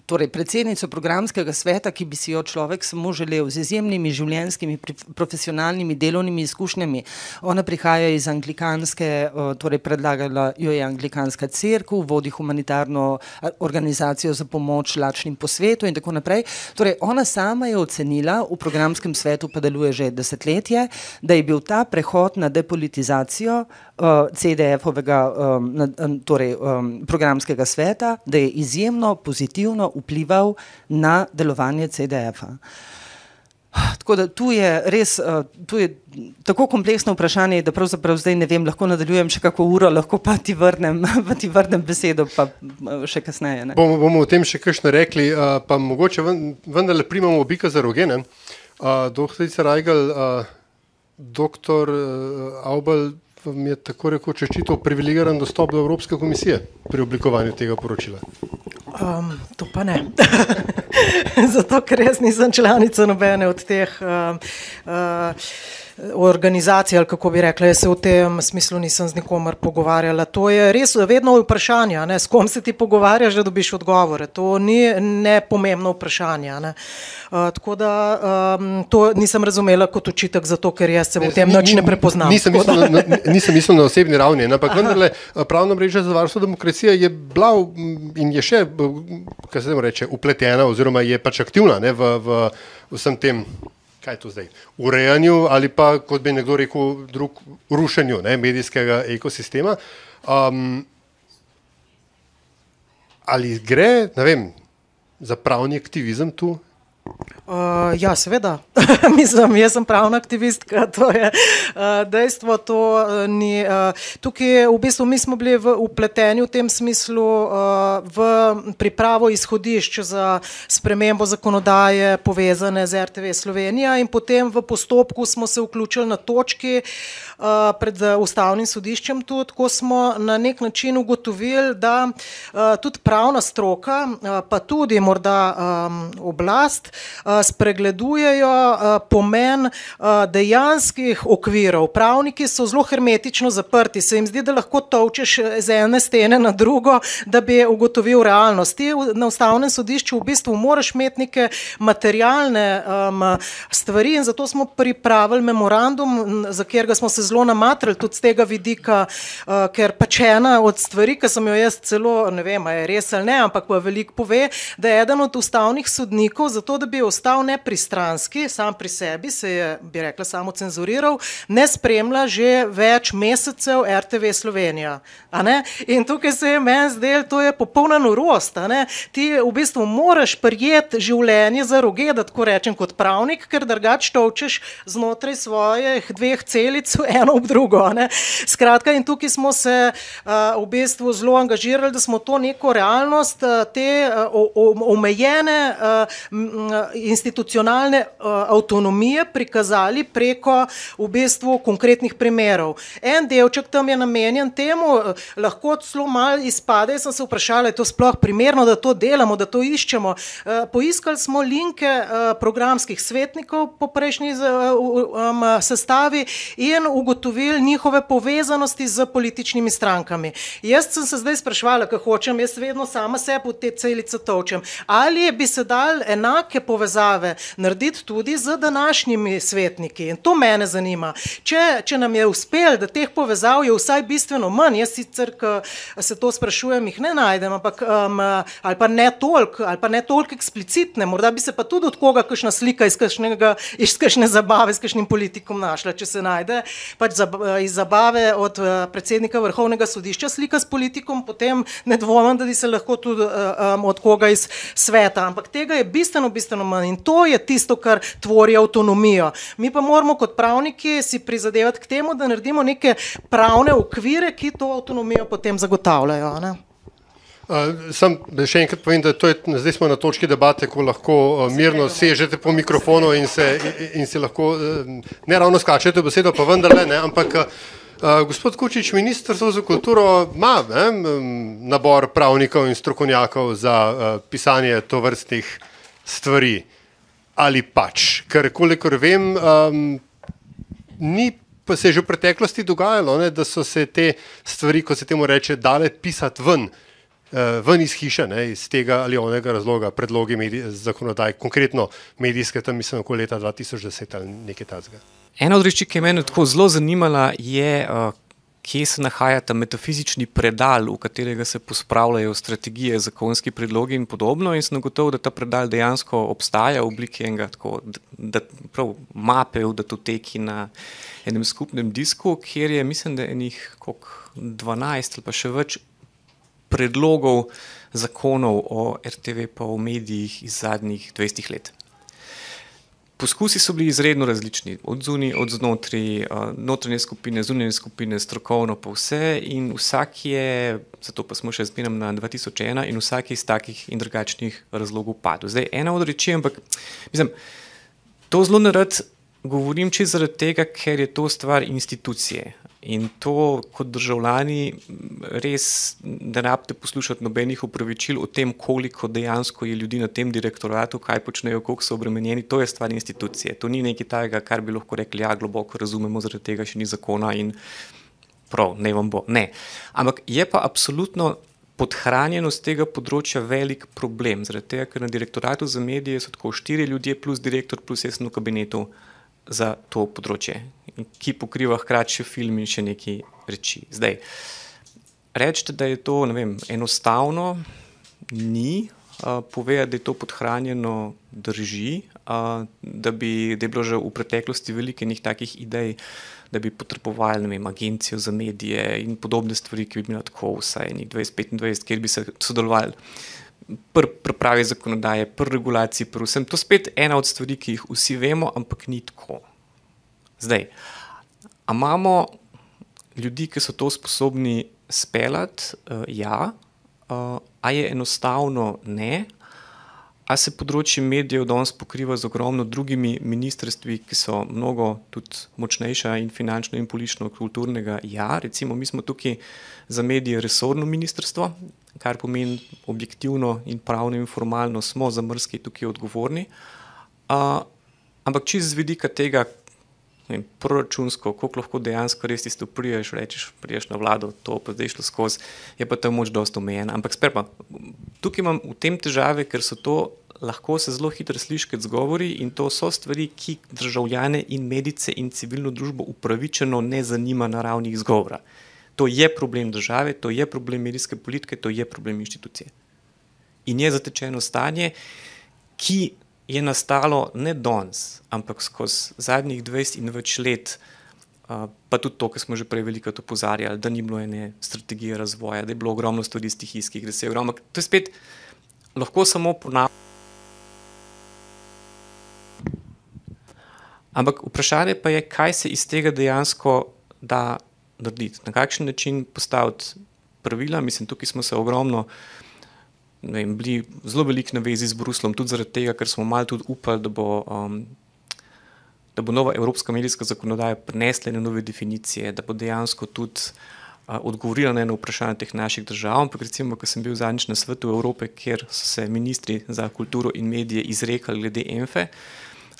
torej predsednico programskega sveta, ki bi si jo človek samo želel z izjemnimi življenjskimi, profesionalnimi, delovnimi izkušnjami. Ona prihaja iz anglikanske, torej predlagala jo je anglikanska crkva, vodi humanitarno organizacijo za pomoč lačnim po svetu in tako naprej. Torej, ona sama je ocenila, v programskem svetu pa deluje že desetletje, da je bil ta prehod na depolitizacijo uh, CDF-ovega um, torej, um, programskega sveta, da je izjemno pozitivno vplival na delovanje CDF-a. Tako da tu je res uh, tu je tako kompleksno vprašanje, da pravzaprav zdaj ne vem, lahko nadaljujem še kako uro, lahko pa ti vrnem, pa ti vrnem besedo, pa uh, še kasneje. Bomo, bomo o tem še kakšno rekli, uh, pa mogoče vendarle primamo obika za rogene. Uh, doktorica Rajgal, uh, doktor uh, Aubel vam je tako rekoč čestito privilegiran dostop do Evropske komisije pri oblikovanju tega poročila. Um, to pa ne. Zato, ker jaz nisem članica nobene od teh. Uh, uh, organizacij, ali kako bi rekla, jaz se v tem smislu nisem z nikomer pogovarjala. To je res vedno vprašanje, ne? s kom se ti pogovarjaš, da dobiš odgovore. To ni nepomembno vprašanje. Ne? Uh, tako da um, to nisem razumela kot očitek, zato ker jaz se v tem nič ne prepoznam. Nisem mislil, na, nisem mislil na osebni ravni, ampak vendarle pravna mreža za varstvo demokracije je bila in je še, kaj se temu reče, upletena oziroma je pač aktivna ne, v, v vsem tem kaj je to zdaj, urejanju ali pa, kot bi nekdo rekel, drug, rušenju ne, medijskega ekosistema. Um, ali gre vem, za pravni aktivizem tu? Uh, ja, seveda. Mislim, jaz sem pravna aktivistka, to je uh, dejstvo. To, uh, ni, uh, tukaj v bistvu mi smo bili upleteni v, v tem smislu uh, v pripravo izhodišč za spremembo zakonodaje povezane z RTV Slovenija in potem v postopku smo se vključili na točki uh, pred ustavnim sodiščem tudi, ko smo na nek način ugotovili, da uh, tudi pravna stroka, pa tudi morda um, oblast, spregledujejo pomen dejanskih okvirov. Pravniki so zelo hermetično zaprti, se jim zdi, da lahko točeš z ene stene na drugo, da bi ugotovil realnost. Ti na ustavnem sodišču v bistvu moraš imeti neke materialne um, stvari in zato smo pripravili memorandum, za katerega smo se zelo namatrali tudi z tega vidika, uh, ker pač ena od stvari, ki sem jo jaz celo, ne vem, je res ali ne, ampak pa veliko pove, da je eden od ustavnih sodnikov, zato da bi ostal nepristranski, sam pri sebi, se je, bi rekla, samo cenzuriral, ne spremlja že več mesecev RTV Slovenija. In tukaj se je meni zdelo, to je popolna norost. Ti v bistvu moraš prijeti življenje za roge, da tako rečem, kot pravnik, ker drugače točeš znotraj svojih dveh celic, eno ob drugo. Skratka, in tukaj smo se uh, v bistvu zelo angažirali, da smo to neko realnost, uh, te uh, omejene uh, institucionalne uh, avtonomije prikazali preko v bistvu konkretnih primerov. En delček tam je namenjen temu, lahko celo malo izpade. Jaz sem se vprašala, je to sploh primerno, da to delamo, da to iščemo. Uh, poiskali smo linke uh, programskih svetnikov po prejšnji um, sestavi in ugotovili njihove povezanosti z političnimi strankami. Jaz sem se zdaj sprašvala, kako hočem, jaz vedno sama sebe v te celice točem. Ali bi se dal enake povezave narediti tudi z današnjimi svetniki. In to mene zanima. Če, če nam je uspelo, da teh povezav je vsaj bistveno manj, jaz sicer, ko se to sprašujem, jih ne najdem, ampak um, ali pa ne toliko, ali pa ne toliko eksplicitne, morda bi se pa tudi od koga kakšna slika iz, kakšnega, iz kakšne zabave s kakšnim politikom našla, če se najde. Pač za, iz zabave od uh, predsednika vrhovnega sodišča slika s politikom, potem ne dvomim, da bi se lahko tudi um, od koga iz sveta. Ampak tega je bistveno, bistveno manj in to je tisto, kar tvori avtonomijo. Mi pa moramo kot pravniki si prizadevati k temu, da naredimo neke pravne okvire, ki to avtonomijo potem zagotavljajo. Ne? Uh, sam še enkrat povem, da je, zdaj smo na točki debate, ko lahko uh, mirno sežete po mikrofonu in se, in, se lahko uh, ne ravno skačete v besedo, pa vendarle ne, ampak uh, gospod Kučič, Ministrstvo za kulturo ima ne, nabor pravnikov in strokovnjakov za uh, pisanje tovrstnih stvari. Ali pač, ker kolikor vem, um, ni pa se že v preteklosti dogajalo, ne, da so se te stvari, kot se temu reče, dale pisati ven, ven iz hiše, ne, iz tega ali onega razloga, predlogi zakonodaj, konkretno medijske, tam mislim, okoli leta 2010 ali nekaj takega. Ena od reči, ki je meni tako zelo zanimala, je, uh, kje se nahaja ta metafizični predal, v katerega se pospravljajo strategije, zakonski predlogi in podobno. In sem gotovo, da ta predal dejansko obstaja v obliki enega tako, da, prav, mape v datoteki na enem skupnem disku, kjer je, mislim, da enih 12 ali pa še več predlogov zakonov o RTV pa o medijih iz zadnjih 20 let. Poskusi so bili izredno različni, od zunaj, od znotraj, notranje skupine, zunanje skupine, strokovno pa vse in vsak je, zato pa smo še zbirali na 2001 in vsak je iz takih in drugačnih razlogov padel. Zdaj, ena od reči, ampak mislim, to zelo narad govorim čisto zaradi tega, ker je to stvar institucije. In to, kot državljani, res ne rabite poslušati nobenih upravičil o tem, koliko dejansko je ljudi na tem direktoratu, kaj počnejo, koliko so obremenjeni. To je stvar institucije. To ni nekaj takega, kar bi lahko rekli, ja, globoko razumemo, zaradi tega še ni zakona in prav, ne vam bo. Ne. Ampak je pa absolutno podhranjenost tega področja velik problem. Zaradi tega, ker na direktoratu za medije so tako štiri ljudje, plus direktor, plus jaz v kabinetu za to področje, ki pokriva hkrati še film in še nekaj reči. Zdaj, reči, da je to vem, enostavno, ni. Uh, povedati, da je to podhranjeno, drži, uh, da, bi, da je bilo že v preteklosti veliko njih takih idej, da bi potrebovali vem, agencijo za medije in podobne stvari, ki bi bile tako vsaj 2025, kjer bi se sodelovali pri pripravi zakonodaje, pri regulaciji, pri vsem. To je spet ena od stvari, ki jih vsi vemo, ampak ni tako. Zdaj, imamo ljudi, ki so to sposobni speljati? Uh, ja, uh, a je enostavno ne. A se področje medijev danes pokriva z ogromno drugimi ministrstvi, ki so mnogo močnejša in finančno, in politično, kulturnega? Ja, recimo, mi smo tukaj za medije resorno ministrstvo, kar pomeni objektivno in pravno in formalno smo za mrski tukaj odgovorni. Uh, ampak čez z vidika tega, vem, proračunsko, koliko lahko dejansko res ti priješ, rečeš, priješ na vlado, to pa zdaj šlo skozi, je pa ta moč dosta omejena. Ampak spet pa, tukaj imam v tem težave, ker so to. Lahko se zelo hitro sliši kot zgovori, in to so stvari, ki državljane in medice in civilno družbo upravičeno ne zanima na ravni izgovora. To je problem države, to je problem medijske politike, to je problem inštitucije. In je zatečeno stanje, ki je nastalo ne danes, ampak skozi zadnjih 20 in več let, pa tudi to, kar smo že prej veliko opozarjali, da ni bilo ene strategije razvoja, da je bilo ogromno stvari stihijskih, da se je ogromno. To je spet lahko samo ponavljamo. Ampak vprašanje pa je, kaj se iz tega dejansko da narediti, na kakšen način postaviti pravila. Mislim, tukaj smo se ogromno, vem, bili zelo veliko na vezi z Bruslom, tudi zaradi tega, ker smo malo tudi upali, da bo, um, da bo nova evropska medijska zakonodaja prinesla nove definicije, da bo dejansko tudi uh, odgovorila na eno vprašanje teh naših držav. Ampak recimo, ko sem bil zadnjič na svetu Evrope, kjer so se ministri za kulturo in medije izrekali glede ENFE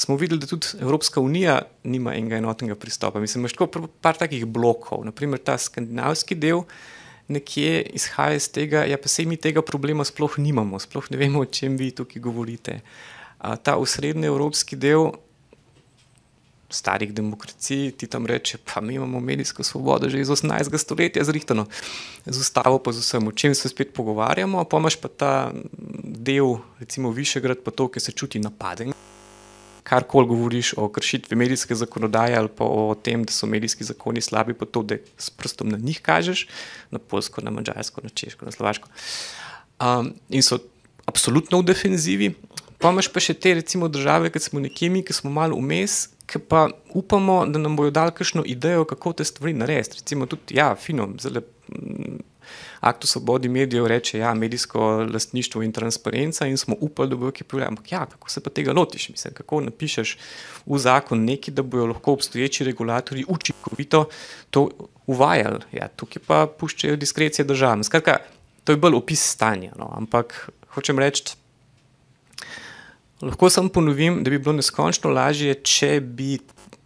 smo videli, da tudi Evropska unija nima enega enotnega pristopa. Mislim, da imaš tako par takih blokov, naprimer ta skandinavski del. Nekje izhaja iz tega, da ja, pa se mi tega problema sploh nimamo, sploh ne vemo, o čem vi tukaj govorite. A, ta usrednji evropski del starih demokracij, ti tam reče, pa mi imamo medijsko svobodo že iz 18. stoletja, zrihtano, z ustavo, pa z vsem, o čem se spet pogovarjamo, pa imaš pa ta del, recimo Višegrad, pa to, ki se čuti napaden karkoli govoriš o kršitvi medijske zakonodaje ali pa o tem, da so medijski zakoni slabi, pa to, da s prstom na njih kažeš, na polsko, na mačarsko, na češko, na slovaško. Um, in so absolutno v defenzivi. Pa imaš pa še te, recimo, države, ki smo nekje mi, ki smo malo vmes, ki pa upamo, da nam bodo dali kakšno idejo, kako te stvari narediti. Recimo, tudi, ja, fino, zelo akt o svobodi medijev reče, ja, medijsko lastništvo in transparenca, in smo upali, da bo ki povedal, ampak ja, kako se pa tega lotiš, mislim, kako napišeš v zakon nekaj, da bojo lahko obstoječi regulatori učinkovito to uvajali. Ja, tukaj pa puščajo diskrecije državam. Skratka, to je bolj opis stanja, no, ampak hočem reči. Lahko samo ponovim, da bi bilo neskončno lažje, če bi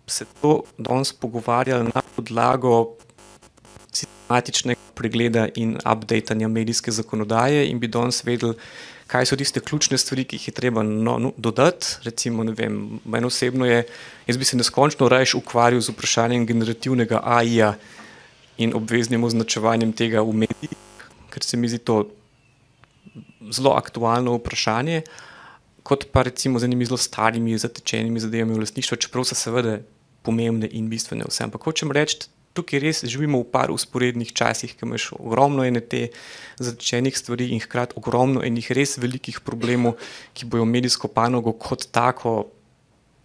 se to danes pogovarjali na podlago sistematičnega pregleda in updatanja medijske zakonodaje in bi danes vedeli, kaj so tiste ključne stvari, ki jih je treba no, no, dodati. Recimo, vem, meni osebno je, jaz bi se neskončno raje ukvarjal z vprašanjem generativnega AI-ja in obveznim označevanjem tega v medijih, ker se mi zdi to zelo aktualno vprašanje. Kot pa recimo z enimi zelo starimi, zatečenimi zadevami v lastništvu, čeprav so seveda pomembne in bistvene vsem. Ampak hočem reči, tukaj res živimo v par usporednih časih, ki imaš ogromno ene te začenih stvari in hkrati ogromno enih res velikih problemov, ki bojo medijsko panogo kot tako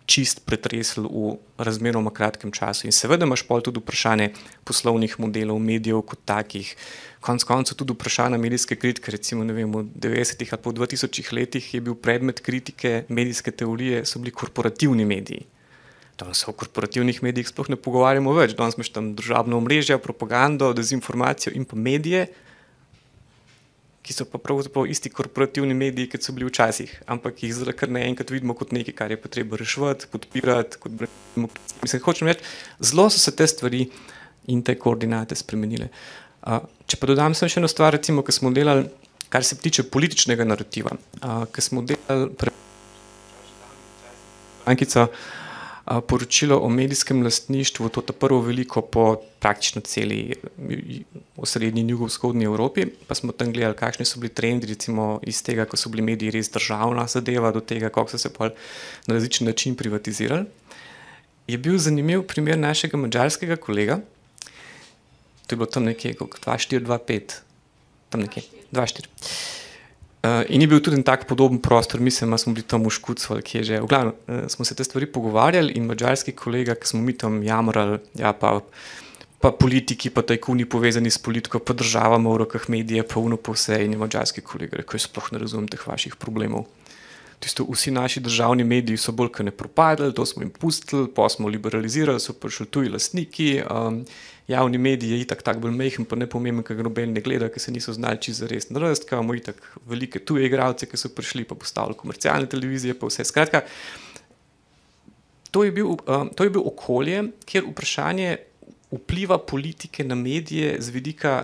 čist pretresli v razmeroma kratkem času. In seveda imaš pol tudi vprašanje poslovnih modelov, medijev kot takih, konc koncev tudi vprašanje medijske kritike, recimo vem, v 90-ih ali po 2000 letih je bil predmet kritike medijske teorije, so bili korporativni mediji. Danes se o korporativnih medijih sploh ne pogovarjamo več, danes imaš tam državno omrežje, propagando, dezinformacijo in pa medije, ki so pa pravzaprav isti korporativni mediji, kot so bili včasih, ampak jih zdaj kar naenkrat vidimo kot nekaj, kar je potrebno reševati, podpirati. Kot Mislim, hočem reči, zelo so se te stvari in te koordinate spremenile. Uh, če pa dodam še eno stvar, recimo, ki smo delali, kar se tiče političnega narativa, uh, ki smo delali pred Ankico poročilo o medijskem lastništvu, to je prvo veliko po praktično celi osrednji in jugovzhodni Evropi. Pa smo tam gledali, kakšni so bili trendi, recimo iz tega, ko so bili mediji res državna zadeva, do tega, kako so se pa na različen način privatizirali. Je bil zanimiv primer našega mačarskega kolega, to je bilo tam nekje 2-4-2-5, tam nekje 2-4. Uh, in je bil tudi tak podoben prostor, mislim, da smo bili tam v Škucu ali kje že. V glavnem uh, smo se te stvari pogovarjali in mačarski kolega, ki smo mi tam jamrali, ja, pa, pa politiki, pa tajkuni povezani s politiko, pa državama v rokah medije, pa uno po vse. In je mačarski kolega rekel: Sploh ne razumem teh vaših problemov. Tisto, vsi naši državni mediji so bolj kot ne propadli, to smo jim pustili, pa smo liberalizirali, so prišli tuji lastniki. Um, javni mediji je itak tako bolj mehen, pa ne pomeni, ker noben ne gleda, ker se niso znali čisto res narediti, imamo itak velike tuje igralce, ki so prišli pa postavili komercialne televizije, pa vse. Skratka, to je bil, um, to je bil okolje, kjer vprašanje vpliva politike na medije z vidika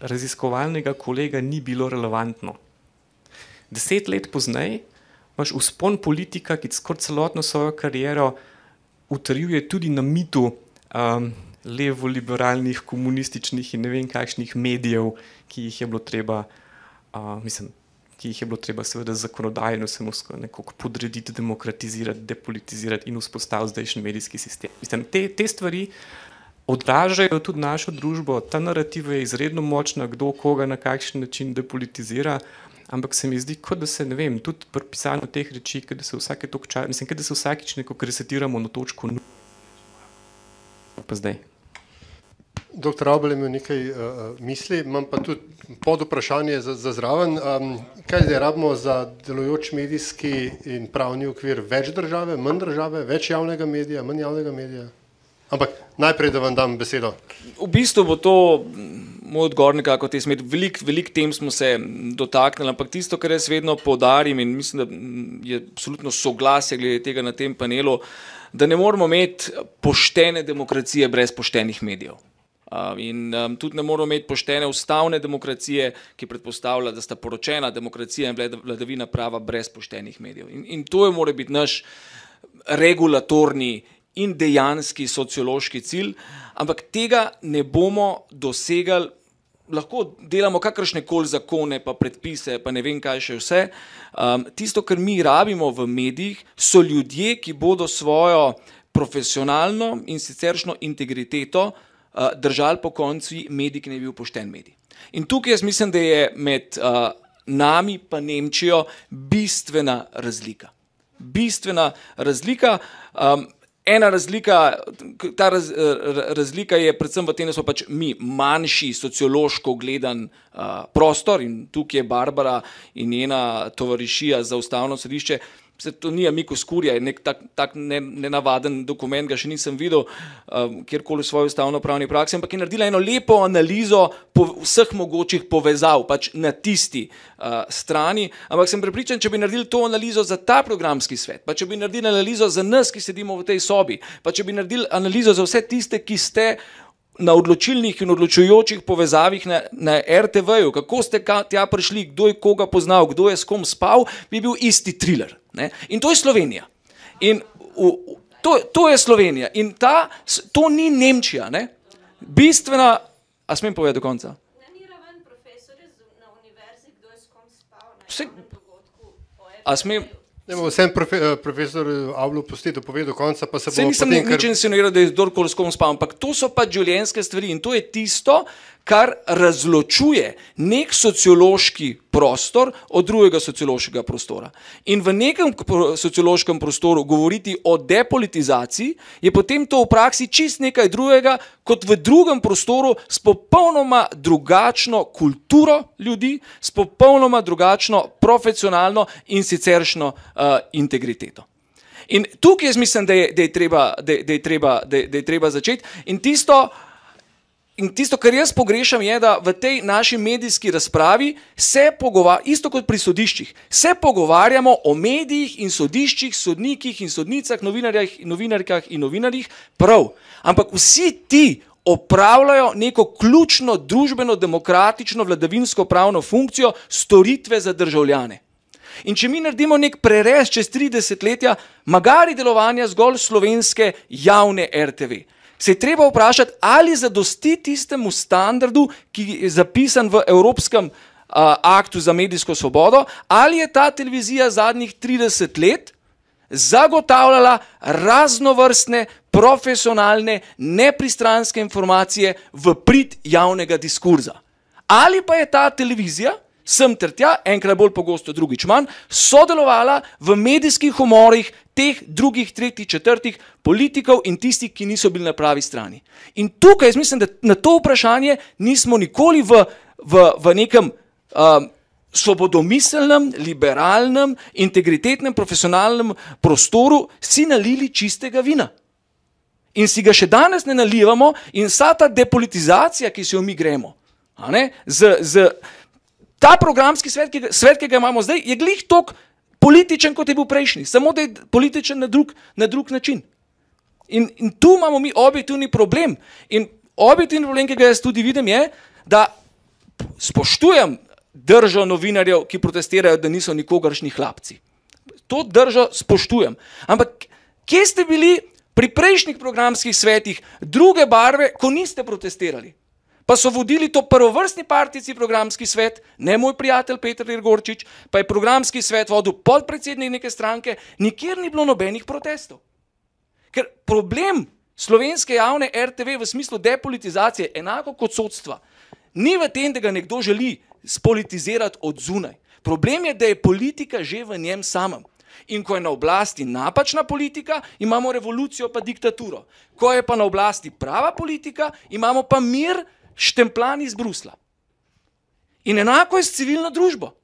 raziskovalnega kolega ni bilo relevantno. Deset let pozneje imaš vzpon politika, ki skoraj celotno svojo kariero utrjuje tudi na mitu um, levo-liberalnih, komunističnih in ne vem kakšnih medijev, ki jih je bilo treba, uh, mislim, ki jih je bilo treba, seveda, zakonodajno samo nekako podrediti, demokratizirati, depolitizirati in vzpostaviti zdajšnji medijski sistem. Mislim, te, te stvari odražajo tudi našo družbo, ta narativa je izredno močna, kdo koga na kakšen način depolitizira. Ampak se mi zdi, kot da se, ne vem, tudi pri pisanju teh reči, da se vsake točke časa, mislim, da se vsakeč nekako resetiramo na točko. Pa zdaj. Doktor Abel je imel nekaj uh, misli, imam pa tudi pod vprašanje za, za zraven. Um, kaj zdaj rabimo za delujoč medijski in pravni okvir? Več države, manj države, več javnega medija, manj javnega medija? Ampak najprej, da vam dam besedo. V bistvu bo to moj odgovor nekako te smeti. Veliko velik tem smo se dotaknili, ampak tisto, kar jaz vedno poudarim in mislim, da je absolutno soglasje glede tega na tem panelu, da ne moramo imeti poštene demokracije brez poštenih medijev. In um, tudi ne moramo imeti poštene ustavne demokracije, ki predpostavlja, da sta poročena demokracija in vladavina prava brez poštenih medijev. In, in to je mora biti naš regulatorni in dejanski sociološki cilj, ampak tega ne bomo dosegali. Lahko delamo kakršne koli zakone, pa predpise, pa ne vem, kaj še vse. Um, tisto, kar mi rabimo v medijih, so ljudje, ki bodo svojo profesionalno in siceršno integriteto držali po koncu medij, ki ne bi bil pošten medij. In tukaj jaz mislim, da je med uh, nami in Nemčijo bistvena razlika. Bistvena razlika. Um, ena razlika, ta raz, razlika je predvsem v tem, da smo pač mi manjši sociološko gledan uh, prostor in tukaj je Barbara in njena tovarišija za ustavno sodišče. Se to ni Amiko Skurja, je nek tak, tak nenavaden dokument, ga še nisem videl, um, kjerkoli v svoji ustavno-pravni praksi, ampak je naredila eno lepo analizo po vseh mogočih povezav, pač na tisti uh, strani. Ampak sem prepričan, če bi naredili to analizo za ta programski svet, pa če bi naredili analizo za nas, ki sedimo v tej sobi, pa če bi naredili analizo za vse tiste, ki ste na odločilnih in odločujočih povezavah na, na RTV-ju, kako ste tja prišli, kdo je koga poznal, kdo je s kom spal, bi bil isti thriller. Ne? In to je Slovenija. In v, to, to je Slovenija. In ta, to ni Nemčija. Ne? Bistvena, a smem povedati do konca? A smem, Ne, vsem profe, eh, profesor eh, Avlo pusti, da pove do konca, pa se bo. Se nisem potem, nič kar... insinuiral, da je kdorkoli s kom spal, ampak to so pa življenjske stvari in to je tisto, kar razločuje nek sociološki prostor od drugega sociološkega prostora. In v nekem sociološkem prostoru govoriti o depolitizaciji, je potem to v praksi čist nekaj drugega, kot v drugem prostoru s popolnoma drugačno kulturo ljudi, s popolnoma drugačno profesionalno in siceršno uh, integriteto. In tukaj jaz mislim, da je, da je, treba, da, da je, treba, da je, da je treba začeti. In tisto, In tisto, kar jaz pogrešam, je, da v tej naši medijski razpravi se pogovarjamo, isto kot pri sodiščih, se pogovarjamo o medijih in sodiščih, sodnikih in sodnicah, novinarkah in novinarjih, prav. Ampak vsi ti opravljajo neko ključno družbeno, demokratično, vladavinsko pravno funkcijo storitve za državljane. In če mi naredimo nek prerez čez 30 letja, magari delovanja zgolj slovenske javne RTV se je treba vprašati, ali zadosti tistemu standardu, ki je zapisan v Evropskem uh, aktu za medijsko svobodo, ali je ta televizija zadnjih 30 let zagotavljala raznovrstne, profesionalne, nepristranske informacije v prid javnega diskurza. Ali pa je ta televizija, sem ter tja, enkrat bolj pogosto, drugič manj, sodelovala v medijskih umorih teh drugih, tretjih, četrtih politikov in tistih, ki niso bili na pravi strani. In tukaj jaz mislim, da na to vprašanje nismo nikoli v, v, v nekem um, svobodomiselnem, liberalnem, integritetnem, profesionalnem prostoru si nalili čistega vina. In si ga še danes ne nalivamo, in vsa ta depolitizacija, ki se jo mi gremo, z, z, ta programski svet, ki, svet, ki ga imamo zdaj, je glih tok političen, kot je bil prejšnji, samo da je političen na drug, na drug način. In, in tu imamo mi objektivni problem. In objektivni problem, ki ga jaz tudi vidim, je, da spoštujem držo novinarjev, ki protestirajo, da niso nikogaršni hlapci. To držo spoštujem. Ampak kje ste bili pri prejšnjih programskih svetih druge barve, ko niste protestirali? Pa so vodili to prvovrstni partici programski svet, ne moj prijatelj Petr Irgorčič, pa je programski svet vodil podpredsednik neke stranke, nikjer ni bilo nobenih protestov. Ker problem slovenske javne RTV v smislu depolitizacije, enako kot sodstva, ni v tem, da ga nekdo želi spolitizirati od zunaj. Problem je, da je politika že v njem samem. In ko je na oblasti napačna politika, imamo revolucijo pa diktaturo. Ko je pa na oblasti prava politika, imamo pa mir, štempljan iz Brusla. In enako je s civilno družbo.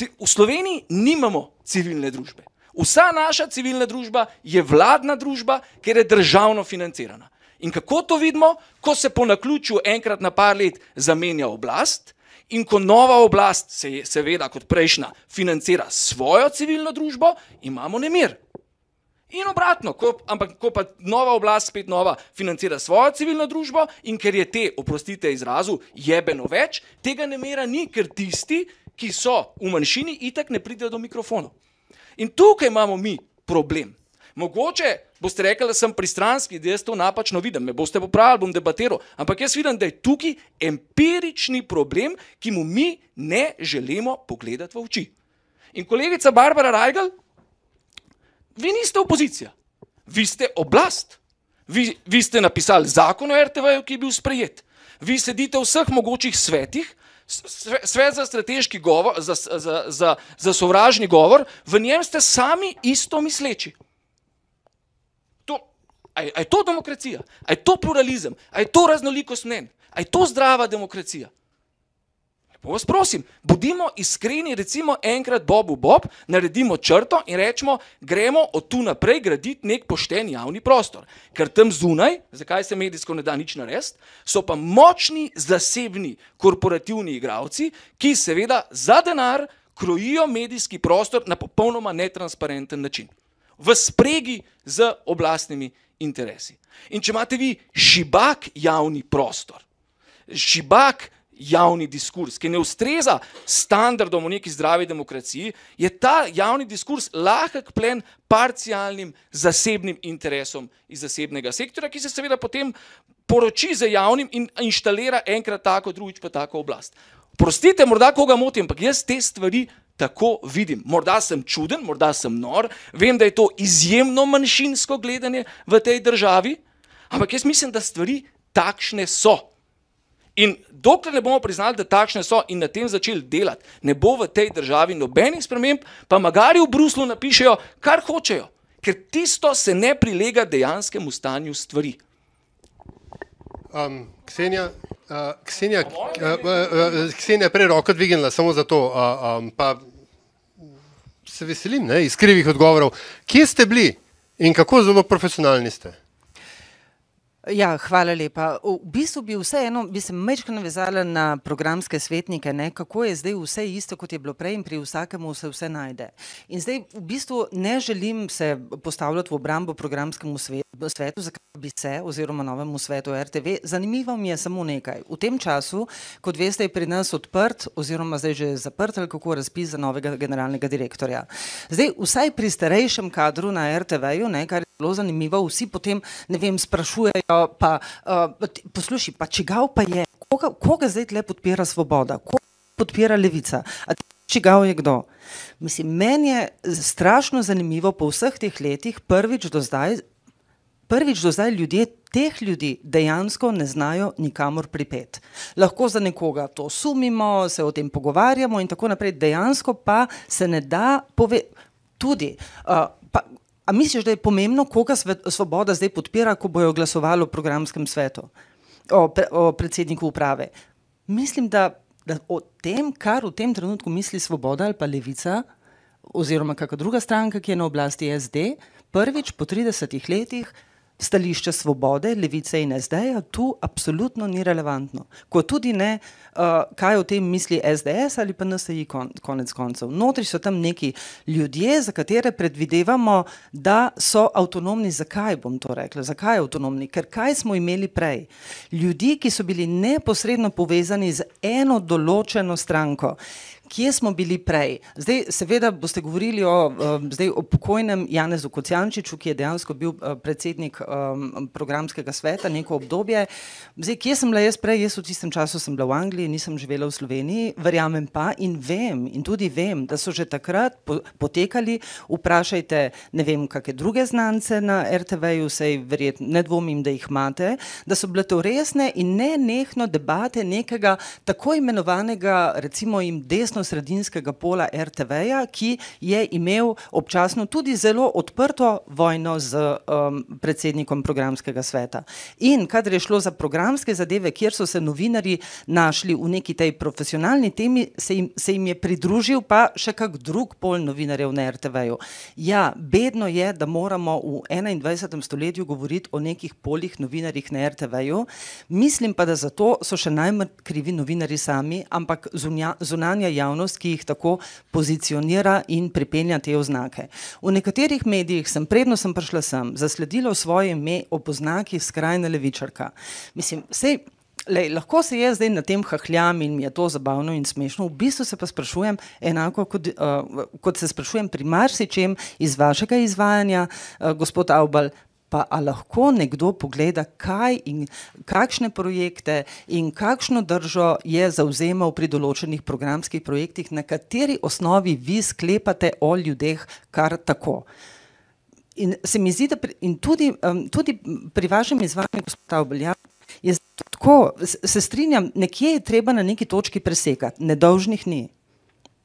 V Sloveniji nimamo civilne družbe. Vsa naša civilna družba je vladna družba, ker je državno financirana. In kako to vidimo, ko se po naključju enkrat na par let zamenja oblast in ko nova oblast, se je, seveda kot prejšnja, financira svojo civilno družbo, imamo nemir. In obratno, ko, ampak ko pa nova oblast, spet nova, financira svojo civilno družbo in ker je te, oprostite izrazu, jebeno več, tega ne mera ni, ker tisti, ki so v manjšini, itak ne pridejo do mikrofonov. In tukaj imamo mi problem. Mogoče boste rekli, da sem pristranski, da jaz to napačno vidim, me boste popravili, bom debatiral, ampak jaz vidim, da je tukaj empirični problem, ki mu mi ne želimo pogledati v oči. In kolegica Barbara Rajgal, Vi niste opozicija, vi ste oblast. Vi, vi ste napisali zakon o RTV, ki je bil sprejet. Vi sedite v vseh mogočih svetih, svet za strateški govor, za, za, za, za sovražni govor, v njem ste sami isto misleči. A je to demokracija, a je to pluralizem, a je to raznolikost mnen, a je to zdrava demokracija. Vas prosim, bodimo iskreni, recimo enkrat Bobu Bob, naredimo črto in rečemo, gremo od tu naprej graditi nek pošten javni prostor. Ker tam zunaj, zakaj se medijsko ne da nič narediti, so pa močni zasebni korporativni igravci, ki seveda za denar krojijo medijski prostor na popolnoma netransparenten način. V spregi z oblastnimi interesi. In če imate vi šibak javni prostor, šibak javni diskurs, ki ne ustreza standardom v neki zdravi demokraciji, je ta javni diskurs lahek plen parcialnim zasebnim interesom iz zasebnega sektora, ki se seveda potem poroči z javnim in inštalira enkrat tako, drugič pa tako oblast. Prostite, morda koga motim, ampak jaz te stvari tako vidim. Morda sem čuden, morda sem nor, vem, da je to izjemno manjšinsko gledanje v tej državi, ampak jaz mislim, da stvari takšne so. In dokler ne bomo priznali, da takšne so in na tem začeli delati, ne bo v tej državi nobenih sprememb, pa magari v Bruslu napišejo, kar hočejo, ker tisto se ne prilega dejanskemu stanju stvari. Um, Ksenija, uh, Ksenija, uh, uh, Ksenija prej roko dvignila samo zato, uh, um, pa se veselim ne, iz krivih odgovorov. Kje ste bili in kako zelo profesionalni ste? Ja, hvala lepa. V bistvu bi vseeno, bi se mečko navezala na programske svetnike, ne, kako je zdaj vse isto, kot je bilo prej in pri vsakemu se vse najde. In zdaj v bistvu ne želim se postavljati v obrambo programskemu svetu, zakaj bi se, oziroma novemu svetu RTV. Zanimivo mi je samo nekaj. V tem času, kot veste, je pri nas odprt, oziroma zdaj že zaprt, ali kako razpis za novega generalnega direktorja. Zdaj, vsaj pri starejšem kadru na RTV-ju, kar zelo zanimivo, vsi potem, vem, sprašujejo, pa uh, poslušaj, pa čigav pa je, koga, koga zdaj tle podpira svoboda, koga podpira levica, a čigav je kdo. Mislim, meni je strašno zanimivo po vseh teh letih, prvič do zdaj, prvič do zdaj ljudje, teh ljudi dejansko ne znajo nikamor pripet. Lahko za nekoga to sumimo, se o tem pogovarjamo in tako naprej, dejansko pa se ne da pove, tudi, uh, A misliš, da je pomembno, koga Svoboda zdaj podpira, ko bojo glasovali o programskem svetu, o, pre, o predsedniku uprave? Mislim, da, da o tem, kar v tem trenutku misli Svoboda ali pa Levica, oziroma kakšna druga stranka, ki je na oblasti SD, prvič po 30 letih stališče svobode, levice in SD-ja tu absolutno ni relevantno. Ko tudi ne, uh, kaj o tem misli SDS ali pa NSI kon, konec koncev. Notri so tam neki ljudje, za katere predvidevamo, da so avtonomni. Zakaj bom to rekla? Zakaj avtonomni? Ker kaj smo imeli prej? Ljudi, ki so bili neposredno povezani z eno določeno stranko kje smo bili prej. Zdaj, seveda, boste govorili o, um, zdaj, o pokojnem Janezu Kocijančiču, ki je dejansko bil uh, predsednik um, programskega sveta neko obdobje. Zdaj, kje sem bila jaz prej? Jaz v tistem času sem bila v Angliji, nisem živela v Sloveniji, verjamem pa in vem, in tudi vem, da so že takrat po, potekali, vprašajte, ne vem, kakšne druge znance na RTV-ju, sej verjetno ne dvomim, da jih imate, da so bile to resne in ne nehno debate nekega tako imenovanega, recimo jim desno desno-sredinskega pola RTV-ja, ki je imel občasno tudi zelo odprto vojno z um, predsednikom programskega sveta. In kadar je šlo za programske zadeve, kjer so se novinari našli v neki tej profesionalni temi, se jim, se jim je pridružil pa še kak drug pol novinarjev na RTV-ju. Ja, bedno je, da moramo v 21. stoletju govoriti o nekih polih novinarjih na RTV-ju, mislim pa, da zato so še najmanj krivi novinari sami, ampak zunanja javnost javnost, ki jih tako pozicionira in pripenja te oznake. V nekaterih medijih sem, predno sem prišla sem, zasledila svoje ime ob oznaki skrajna levičarka. Mislim, sej, Lej, lahko se jaz zdaj na tem hahljam in mi je to zabavno in smešno, v bistvu se pa sprašujem enako, kot, uh, kot se sprašujem pri marsičem iz vašega izvajanja, uh, gospod Avbal, pa lahko nekdo pogleda, kaj in kakšne projekte in kakšno držo je zauzemal pri določenih programskih projektih, na kateri osnovi vi sklepate o ljudeh kar tako. In se mi zdi, da pri, tudi, um, tudi pri vašem izvajanju, gospod Obelja, je tako, se strinjam, nekje je treba na neki točki presekati, nedolžnih ni.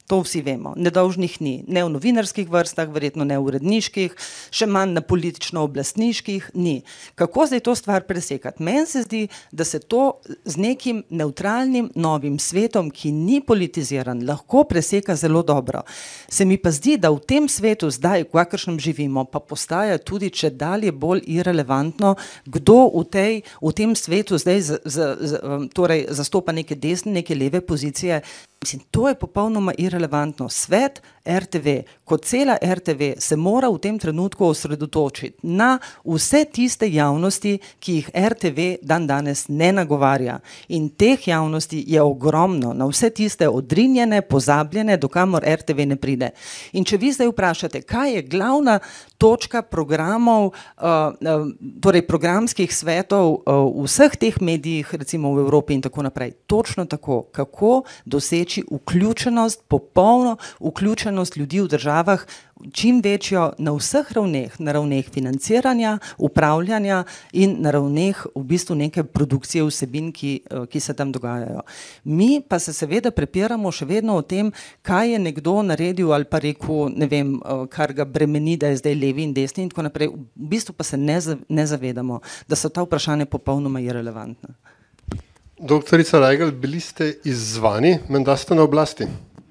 To vsi vemo. Nedolžnih ni, ne v novinarskih vrstah, verjetno ne v uredniških, še manj na politično-oblastniških, ni. Kako zdaj to stvar presekati? Meni se zdi, da se to z nekim neutralnim novim svetom, ki ni politiziran, lahko preseka zelo dobro. Se mi pa zdi, da v tem svetu, zdaj, v kakršnem živimo, pa postaja tudi če dalje bolj irrelevantno, kdo v, tej, v tem svetu zdaj z, z, z, torej zastopa neke desne, neke leve pozicije. Mislim, to je popolnoma irrelevantno. Svet RTV, kot cela RTV, se mora v tem trenutku osredotočiti na vse tiste javnosti, ki jih RTV dan danes ne nagovarja. In teh javnosti je ogromno, na vse tiste odrinjene, pozabljene, dokamor RTV ne pride. In če vi zdaj vprašate, kaj je glavna točka programov, uh, uh, torej programskih svetov uh, v vseh teh medijih, recimo v Evropi in tako naprej, točno tako, kako doseči vključenost, popolno vključenost ljudi v državah, čim večjo na vseh ravneh, na ravneh financiranja, upravljanja in na ravneh v bistvu neke produkcije vsebin, ki, ki se tam dogajajo. Mi pa se seveda prepiramo še vedno o tem, kaj je nekdo naredil ali pa rekel, ne vem, kar ga bremeni, da je zdaj levi in desni in tako naprej. V bistvu pa se ne, ne zavedamo, da so ta vprašanja popolnoma irrelevantna. Doktorica Rajgal, bili ste izzvani, menda ste na oblasti.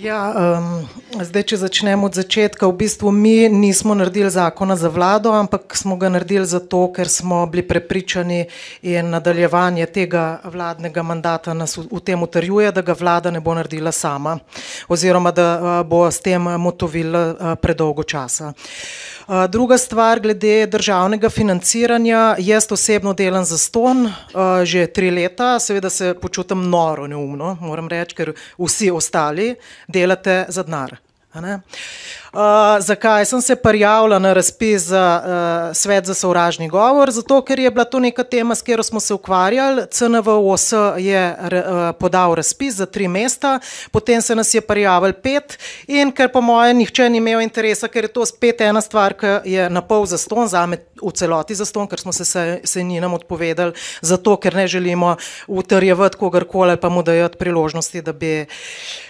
Ja, um, zdaj, če začnemo od začetka, v bistvu mi nismo naredili zakona za vlado, ampak smo ga naredili zato, ker smo bili prepričani in nadaljevanje tega vladnega mandata nas v, v tem utrjuje, da ga vlada ne bo naredila sama oziroma da uh, bo s tem motovila uh, predolgo časa. Druga stvar, glede državnega financiranja, jaz osebno delam za ston že tri leta, seveda se počutim noro, neumno, moram reči, ker vsi ostali delate za denar. Uh, zakaj sem se prijavila na razpis za uh, svet za sovražni govor? Zato, ker je bila to neka tema, s katero smo se ukvarjali. CNVOS je uh, podal razpis za tri mesta, potem se nas je prijavil pet in ker po mojem nihče ni imel interesa, ker je to spet ena stvar, ki je na pol za ston, za me v celoti za ston, ker smo se, se, se odpovedali, zato ker ne želimo utrjevati kogarkoli pa mu dajati priložnosti, da bi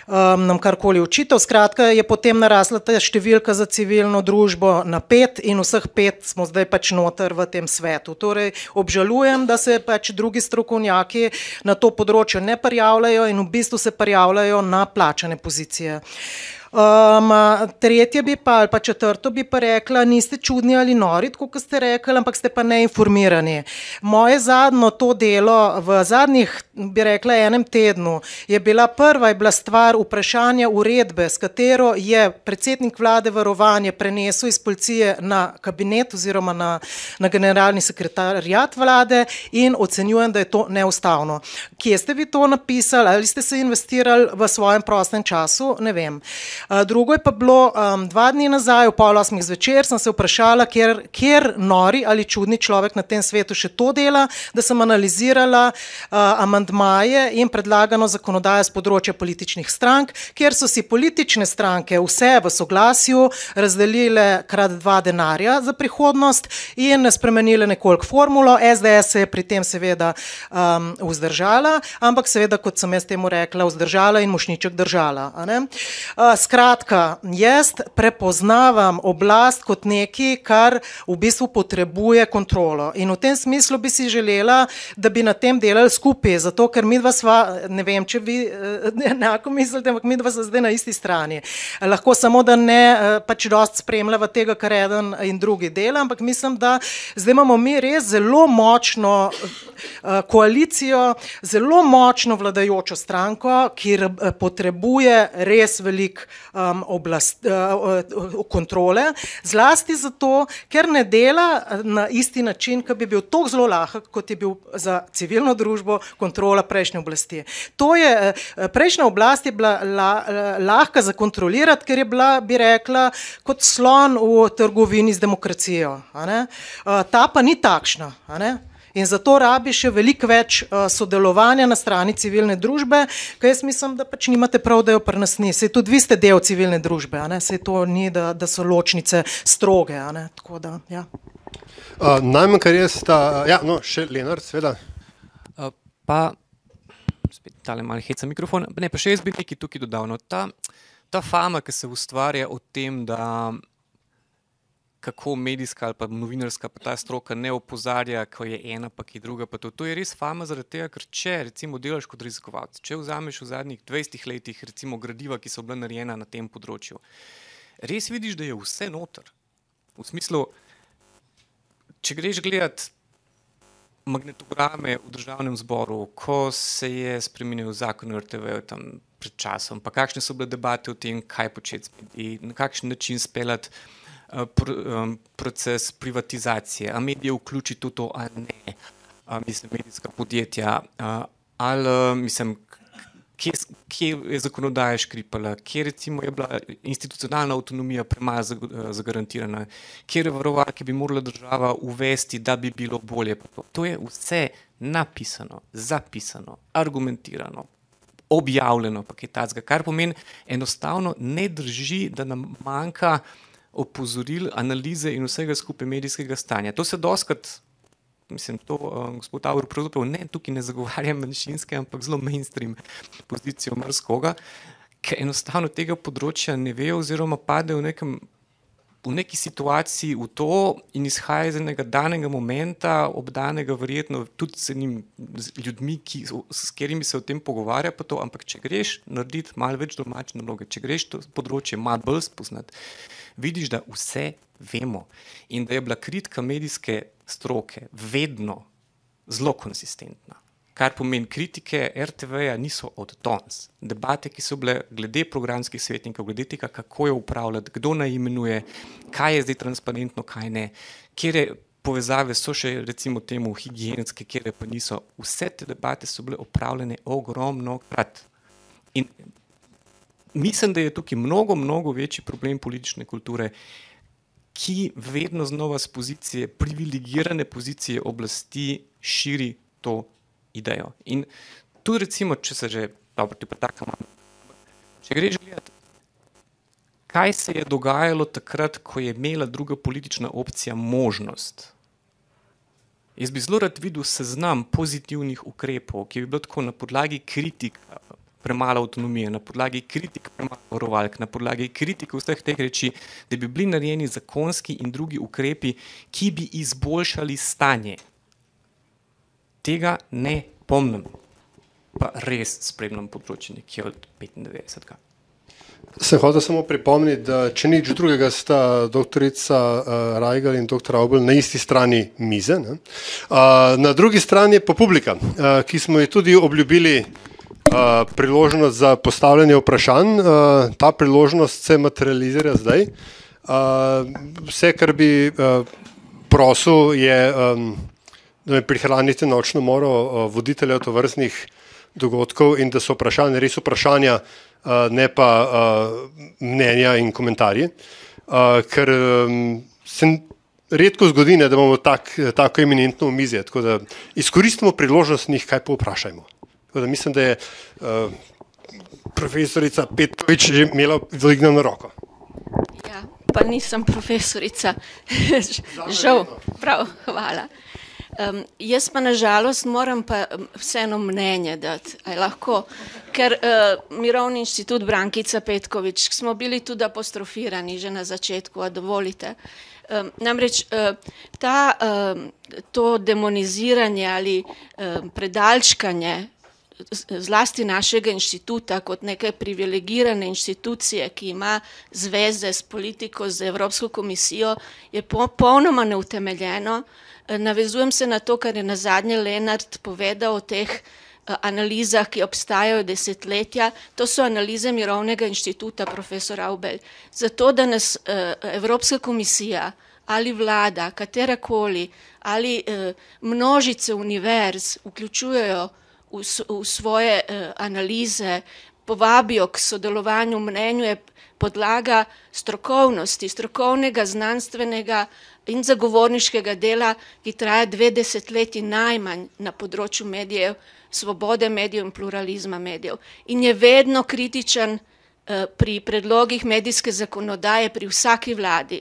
um, nam karkoli učitev. Skratka, je potem narasla ta številka za civilno družbo na pet in vseh pet smo zdaj pač noter v tem svetu. Torej, obžalujem, da se pač drugi strokovnjaki na to področje ne prijavljajo in v bistvu se prijavljajo na plačane pozicije. Um, tretje bi pa, ali pa četrto bi pa rekla, niste čudni ali nori, kot ste rekli, ampak ste pa neinformirani. Moje zadnjo to delo v zadnjih, bi rekla, enem tednu je bila prva, je bila stvar vprašanja uredbe, s katero je predsednik vlade varovanje prenesel iz policije na kabinet oziroma na, na generalni sekretarjat vlade in ocenjujem, da je to neustavno. Kje ste vi to napisali, ali ste se investirali v svojem prostem času, ne vem. Drugo je pa bilo um, dva dni nazaj, v pol osmih zvečer, sem se vprašala, kjer, kjer nori ali čudni človek na tem svetu še to dela, da sem analizirala uh, amandmaje in predlagano zakonodajo z področja političnih strank, kjer so si politične stranke vse v soglasju razdelile krat dva denarja za prihodnost in spremenile nekoliko formulo. SDS se je pri tem seveda um, vzdržala, ampak seveda, kot sem jaz temu rekla, vzdržala in mošniček držala. Uh, Skratka, jaz prepoznavam oblast kot nekaj, kar v bistvu potrebuje kontrolo. In v tem smislu bi si želela, da bi na tem delali skupaj, zato ker mi dva sva, ne vem, če vi eh, enako mislite, ampak mi dva sva zdaj na isti strani. Lahko samo, da ne eh, pač dost spremljava tega, kar eden in drugi dela, ampak mislim, da zdaj imamo mi res zelo močno eh, koalicijo, zelo močno vladajočo stranko, ki potrebuje res veliko um, oblast, uh, kontrole, zlasti zato, ker ne dela na isti način, ki bi bil tako zelo lahek, kot je bil za civilno družbo kontrola prejšnje oblasti. To je, uh, prejšnja oblast je bila la, uh, lahka za kontrolirati, ker je bila, bi rekla, kot slon v trgovini z demokracijo. Uh, ta pa ni takšna. In zato rabi še veliko več uh, sodelovanja na strani civilne družbe, ker jaz mislim, da pač nimate prav, da jo pri nas ni. Sej tudi vi ste del civilne družbe, sej to ni, da, da so ločnice stroge. Da, ja. uh, Najmanj, kar je sta, ja, no, še Lenar, seveda. Uh, pa spet tale mali heca mikrofon. Ne, pa še jaz bi nekaj tukaj dodal. No, ta, ta fama, ki se ustvarja o tem, da kako medijska ali pa novinarska pa ta stroka ne opozarja, ko je ena, pa ki druga. Pa to, to je res fama zaradi tega, ker če recimo delaš kot raziskovalec, če vzameš v zadnjih 20 letih recimo gradiva, ki so bila narejena na tem področju, res vidiš, da je vse noter. V smislu, če greš gledat magnetograme v državnem zboru, ko se je spremenil zakon o RTV tam pred časom, pa kakšne so bile debate o tem, kaj početi in na kakšen način speljati proces privatizacije, a medije vključiti v to ali ne, uh, mislim, medijska podjetja, uh, ali uh, mislim, kje, kje je zakonodaja škripala, kje recimo je bila institucionalna avtonomija premalo zagarantirana, kje varovalke bi morala država uvesti, da bi bilo bolje. To je vse napisano, zapisano, argumentirano. Objavljeno, pa je ta zga, kar pomeni, enostavno ne drži, da nam manjka opozoril, analize in vsega skupaj medijskega stanja. To se doskrat mislim, to uh, gospod Avro pravzaprav ne tukaj ne zagovarja manjšinske, ampak zelo mainstream pozicijo mrskoga, ker enostavno tega področja ne ve oziroma pade v nekem v neki situaciji v to in izhaja iz enega danega momenta, obdanega verjetno tudi s njim z ljudmi, ki, s katerimi se o tem pogovarja, pa to, ampak če greš narediti malo več domače naloge, če greš to področje malo bolj spoznati, vidiš, da vse vemo in da je bila kritika medijske stroke vedno zelo konsistentna. Kar pomeni, kritike RTV-ja niso od danes. Debate, ki so bile glede programskih svetnikov, glede tega, kako je upravljati, kdo naj imenuje, kaj je zdaj transparentno, kaj ne, kje povezave so še, recimo, temu higijenske, kje pa niso. Vse te debate so bile upravljene ogromno krat. In mislim, da je tukaj mnogo, mnogo večji problem politične kulture, ki vedno znova z pozicije, privilegirane pozicije oblasti, širi to idejo. In tu, recimo, če se že, dobro, ti pa tako imamo. Če greš gledati, kaj se je dogajalo takrat, ko je imela druga politična opcija možnost. Jaz bi zelo rad videl seznam pozitivnih ukrepov, ki bi bilo tako na podlagi kritika, premalo avtonomije, na podlagi kritik, premalo varovalk, na podlagi kritik vseh teh reči, da bi bili narejeni zakonski in drugi ukrepi, ki bi izboljšali stanje. Tega ne pomnim, pa res spremljam področje nekje od 95. Sem hotel samo pripomniti, da če nič drugega sta doktorica uh, Rajgal in doktor Aubel na isti strani mize. Uh, na drugi strani je pa publika, uh, ki smo ji tudi obljubili uh, priložnost za postavljanje vprašanj. Uh, ta priložnost se materializira zdaj. Uh, vse, kar bi uh, prosil, je, um, da me prihranite nočno moro uh, voditelja tovrstnih dogodkov in da so vprašanja res vprašanja, uh, ne pa uh, mnenja in komentarji. Uh, ker um, se redko zgodi, da imamo tak, tako eminentno omizje. Tako da izkoristimo priložnost in jih kaj povprašajmo. Da mislim, da je uh, profesorica Petrovič že imela dvignjeno roko. Ja, pa nisem profesorica. Žal, prav, hvala. Um, jaz pa nažalost moram pa vseeno mnenje dati, lahko, ker uh, Mirovni inštitut Brankica Petkovič smo bili tudi apostrofirani že na začetku, a dovolite. Um, namreč uh, ta, um, to demoniziranje ali um, predalčkanje zlasti našega inštituta kot neke privilegirane inštitucije, ki ima zveze s politiko, z Evropsko komisijo, je popolnoma neutemeljeno. Navezujem se na to, kar je na zadnje Lenart povedal o teh eh, analizah, ki obstajajo desetletja. To so analize Mirovnega inštituta, profesor Aubel. Zato, da nas eh, Evropska komisija ali vlada, katerakoli, ali eh, množice univerz vključujejo v, v svoje uh, analize, povabijo k sodelovanju mnenju, je podlaga strokovnosti, strokovnega, znanstvenega in zagovorniškega dela, ki traja dve desetletji najmanj na področju medijev, svobode medijev in pluralizma medijev. In je vedno kritičen uh, pri predlogih medijske zakonodaje pri vsaki vladi.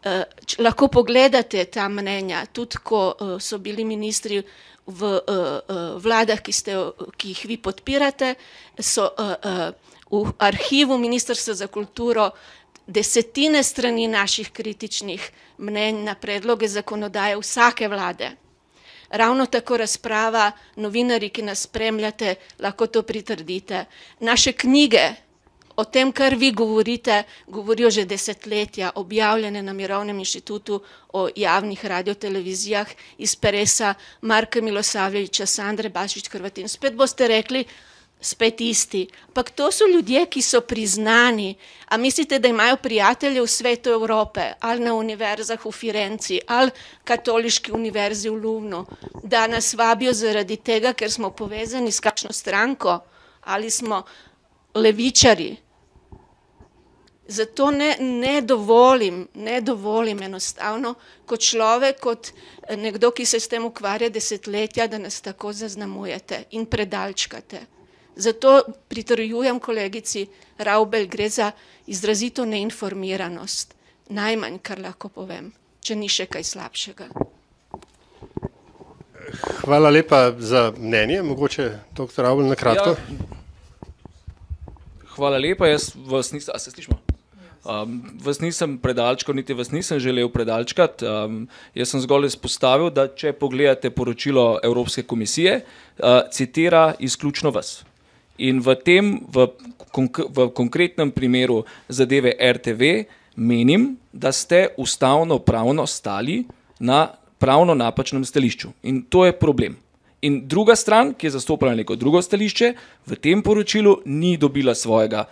Uh, lahko pogledate ta mnenja, tudi ko uh, so bili ministri v uh, uh, vladah, ki, ste, ki jih vi podpirate, so uh, uh, v arhivu Ministrstva za kulturo desetine strani naših kritičnih mnenj na predloge zakonodaje vsake vlade. Ravno tako razprava, novinari, ki nas spremljate, lahko to pritrdite. Naše knjige, o tem, kar vi govorite, govorijo že desetletja, objavljene na Mirovnem inštitutu o javnih radiotelevizijah iz Peresa, Marka Milosavljeviča, Sandre Bašič Hrvatin. Spet boste rekli, spet isti. Ampak to so ljudje, ki so priznani. A mislite, da imajo prijatelje v svetu Evrope, ali na univerzah v Firenci, ali katoliški univerzi v Luvnu, da nas vabijo zaradi tega, ker smo povezani s kakšno stranko, ali smo levičari. Zato ne, ne dovolim, ne dovolim enostavno kot človek, kot nekdo, ki se s tem ukvarja desetletja, da nas tako zaznamujete in predalčkate. Zato pritrjujem kolegici Raubel, gre za izrazito neinformiranost. Najmanj, kar lahko povem, če ni še kaj slabšega. Hvala lepa za mnenje, mogoče dr. Raubel na kratko. Ja. Hvala lepa, jaz vas nisem, a se slišmo? Um, vas nisem predalčkal, niti vas nisem želel predalčkati. Um, jaz sem zgolj izpostavil, da če pogledate poročilo Evropske komisije, uh, citira izključno vas. In v tem, v, konk v konkretnem primeru zadeve RTV, menim, da ste ustavno pravno stali na pravno napačnem stališču. In to je problem. In druga stran, ki je zastopala neko drugo stališče, v tem poročilu ni dobila svojega,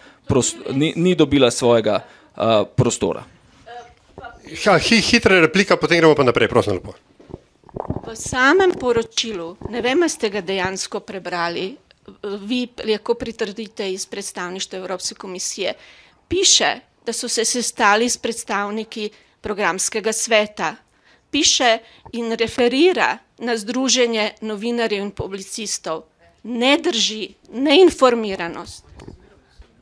ni, ni dobila svojega uh, prostora. Ha, hi, hitra replika, potem gremo pa naprej, prosim. Lepo. V samem poročilu, ne vem, ali ste ga dejansko prebrali, vi lahko pritrdite iz predstavništva Evropske komisije, piše, da so se sestali s predstavniki programskega sveta, piše in referira na združenje novinarjev in publicistov. Ne drži, neinformiranost.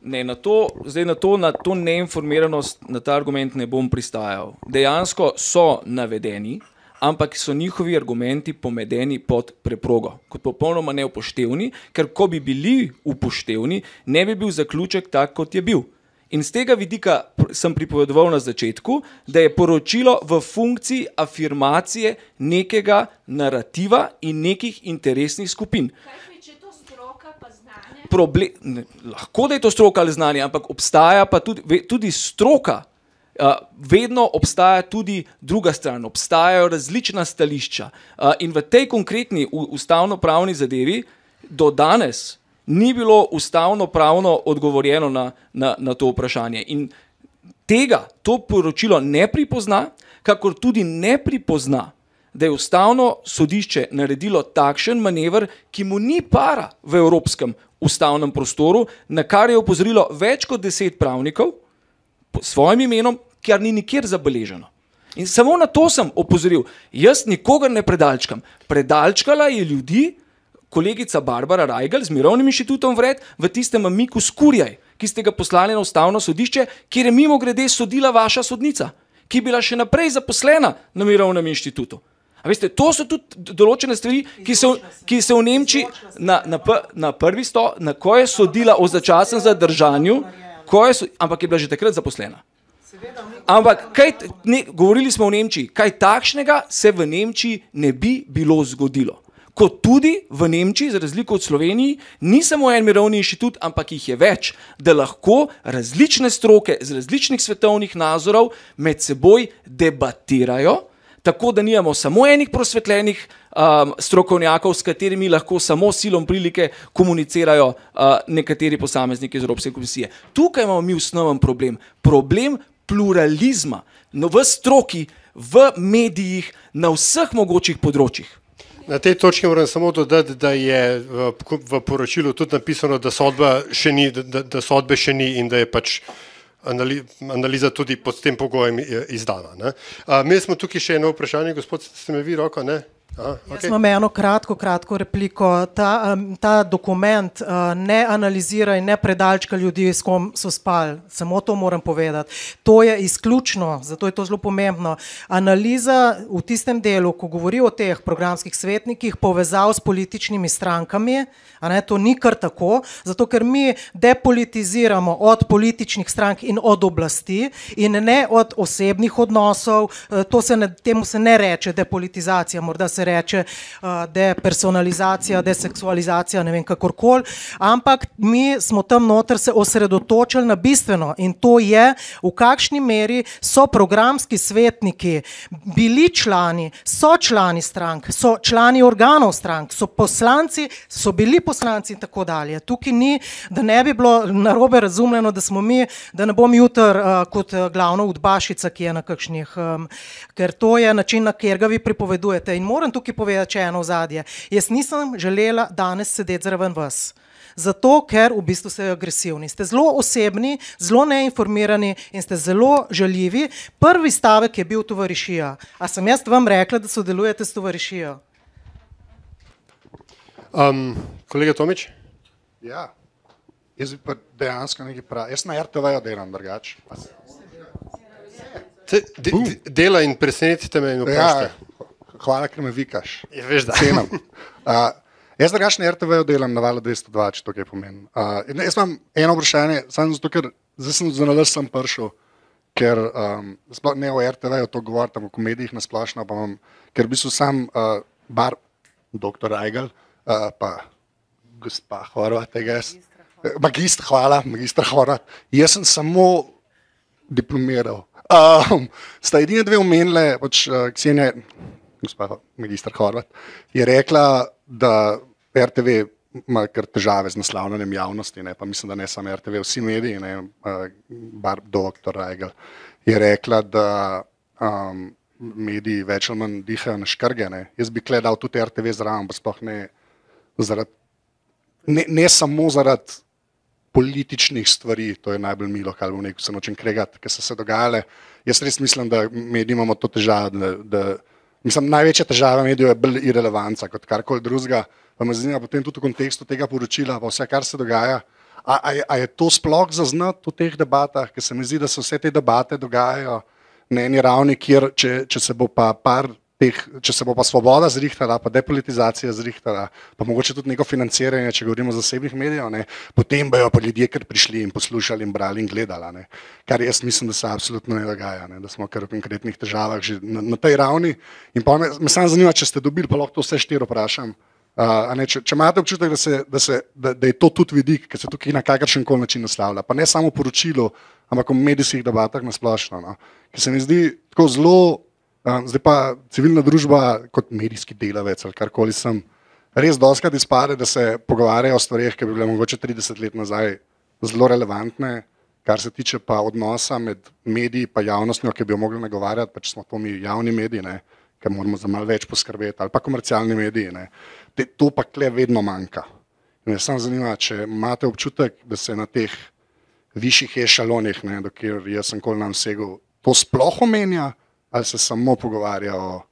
Ne, na to, zdaj na to, na to neinformiranost, na ta argument ne bom pristajal. Dejansko so navedeni, ampak so njihovi argumenti pomedeni pod preprogo, kot popolnoma neupoštevni, ker ko bi bili upoštevni, ne bi bil zaključek tak, kot je bil. In z tega vidika sem pripovedoval na začetku, da je poročilo v funkciji afirmacije nekega narativa in nekih interesnih skupin. Problem, ne, lahko da je to stroka ali znanje, ampak obstaja pa tudi, tudi stroka. Uh, vedno obstaja tudi druga stran, obstajajo različna stališča. Uh, in v tej konkretni ustavno-pravni zadevi do danes ni bilo ustavno-pravno odgovorjeno na, na, na to vprašanje. In tega to poročilo ne pripozna, kakor tudi ne pripozna, da je ustavno sodišče naredilo takšen manever, ki mu ni para v evropskem ustavnem prostoru, na kar je opozorilo več kot deset pravnikov s svojim imenom, kar ni nikjer zabeleženo. In samo na to sem opozoril. Jaz nikogar ne predalčkam. Predalčkala je ljudi, kolegica Barbara Rajgal z Mirovnim inštitutom vred v tistem Miku Skurjaj, ki ste ga poslali na ustavno sodišče, kjer je mimo grede sodila vaša sodnica, ki je bila še naprej zaposlena na Mirovnem inštitutu. Veste, to so tudi določene stvari, ki so, ki so v Nemčiji na, na, na prvi sto, na ko je sodila o začasnem zadržanju, je, ampak je bila že takrat zaposlena. Ampak, kaj, ne, govorili smo o Nemčiji, kaj takšnega se v Nemčiji ne bi bilo zgodilo. Kot tudi v Nemčiji, za razliko od Slovenije, ni samo en mirovni inštitut, ampak jih je več, da lahko različne stroke z različnih svetovnih nazorov med seboj debatirajo, tako da nimamo samo enih prosvetljenih um, strokovnjakov, s katerimi lahko samo silom prilike komunicirajo uh, nekateri posamezniki iz Evropske komisije. Tukaj imamo mi osnoven problem. Problem pluralizma no, v stroki, v medijih, na vseh mogočih področjih. Na tej točki moram samo dodati, da je v, poročilu tudi napisano, da sodbe še ni, da, da sodbe še ni in da je pač analiza tudi pod tem pogojem izdana. Mi smo tukaj še eno vprašanje, gospod, ste me vi roko, ne? Aha, Jaz imam eno kratko, kratko repliko. Ta, um, ta dokument uh, ne analizira in ne predalčka ljudi, s kom so spali. Samo to moram povedati. To je izključno, zato je to zelo pomembno. Analiza v tistem delu, ko govori o teh programskih svetnikih, povezav s političnimi strankami, ne, to ni kar tako, zato ker mi depolitiziramo od političnih strank in od oblasti in ne od osebnih odnosov. Uh, to se ne, temu se ne reče depolitizacija, morda se reče uh, depersonalizacija, deseksualizacija, ne vem kakorkoli, ampak mi smo tam noter se osredotočili na bistveno in to je, v kakšni meri so programski svetniki bili člani, so člani strank, so člani organov strank, so poslanci, so bili poslanci in tako dalje. Tukaj ni, da ne bi bilo narobe razumljeno, da smo mi, da ne bom jutr uh, kot uh, glavna udbašica, ki je na kakšnih, ker to je način, na katerega vi pripovedujete. In moram tukaj povedati še eno zadje. Jaz nisem želela danes sedeti zraven vas. Zato, ker v bistvu ste agresivni. Ste zelo osebni, zelo neinformirani in ste zelo žaljivi. Prvi stavek je bil tovarišija. A sem jaz vam rekla, da sodelujete s tovarišijo? Um, kolega Tomič? Ja, jaz bi pa dejansko nekaj prav. Jaz na RTV-ju delam drugače. Dela in presenetite me in vprašajte. Ja, hvala, ker me vikaš. Ja, veš, da. Cenim. Uh, jaz drugače na RTV-ju delam na valu 202, če to kaj pomeni. Uh, jaz imam eno vprašanje, samo zato, ker zdaj sem za nalaž sem prišel, ker um, sploh ne o RTV-ju to govorim, o komedijih na splošno, pa imam, ker bi se sam uh, bar, doktor Eigel, uh, pa gospa Horvat, tega jaz. Magistr, hvala, magistr Horvat. Jaz sem samo diplomiral. Um, sta edine dve omenile, pač uh, Ksenija, gospa magistr Horvat, je rekla, da RTV ima kar težave z naslavljanjem javnosti, ne, pa mislim, da ne samo RTV, vsi mediji, ne, uh, bar doktor Reigel, je rekla, da um, mediji več ali manj dihajo na škrge. Ne. Jaz bi gledal tudi RTV zraven, pa sploh ne zaradi, ne, ne samo zaradi političnih stvari, to je najbolj milo, kar bom rekel, se nočem kregati, ker so se dogajale. Jaz res mislim, da mediji imamo to težavo, da, da mislim, največja težava medijev je bolj irrelevanca kot karkoli drugega. Pa me zanima potem tudi v kontekstu tega poročila, pa vse, kar se dogaja. A, a, je, a je to sploh zaznati v teh debatah, ker se mi zdi, da se vse te debate dogajajo na eni ravni, kjer če, če se bo pa par teh, če se bo pa svoboda zrihtala, pa depolitizacija zrihtala, pa mogoče tudi neko financiranje, če govorimo o zasebnih medijev, ne, potem bojo pa ljudje kar prišli in poslušali in brali in gledali. Ne. Kar jaz mislim, da se absolutno ne dogaja, ne, da smo kar v konkretnih težavah že na, na tej ravni. In pa me, me samo zanima, če ste dobili, pa lahko to vse štiri vprašam. Uh, ne, če, če imate občutek, da, se, da, se, da, da je to tudi vidik, ki se tukaj na kakršen koli način naslavlja, pa ne samo v poročilu, ampak v medijskih debatah na splošno, no, ki se mi zdi tako zelo Zdaj pa civilna družba kot medijski delavec ali karkoli sem, res doskrat izpade, da se pogovarjajo o stvarih, ki bi bile mogoče 30 let nazaj zelo relevantne, kar se tiče pa odnosa med mediji in javnostjo, ki bi jo mogli nagovarjati, pa če smo to mi javni mediji, ne, ki moramo za malo več poskrbeti, ali pa komercialni mediji. Ne, te, to pa kle vedno manjka. Me samo zanima, če imate občutek, da se na teh višjih ešalonih, dokler jaz sem kol nam segel, to sploh omenja ali se samo pogovarja o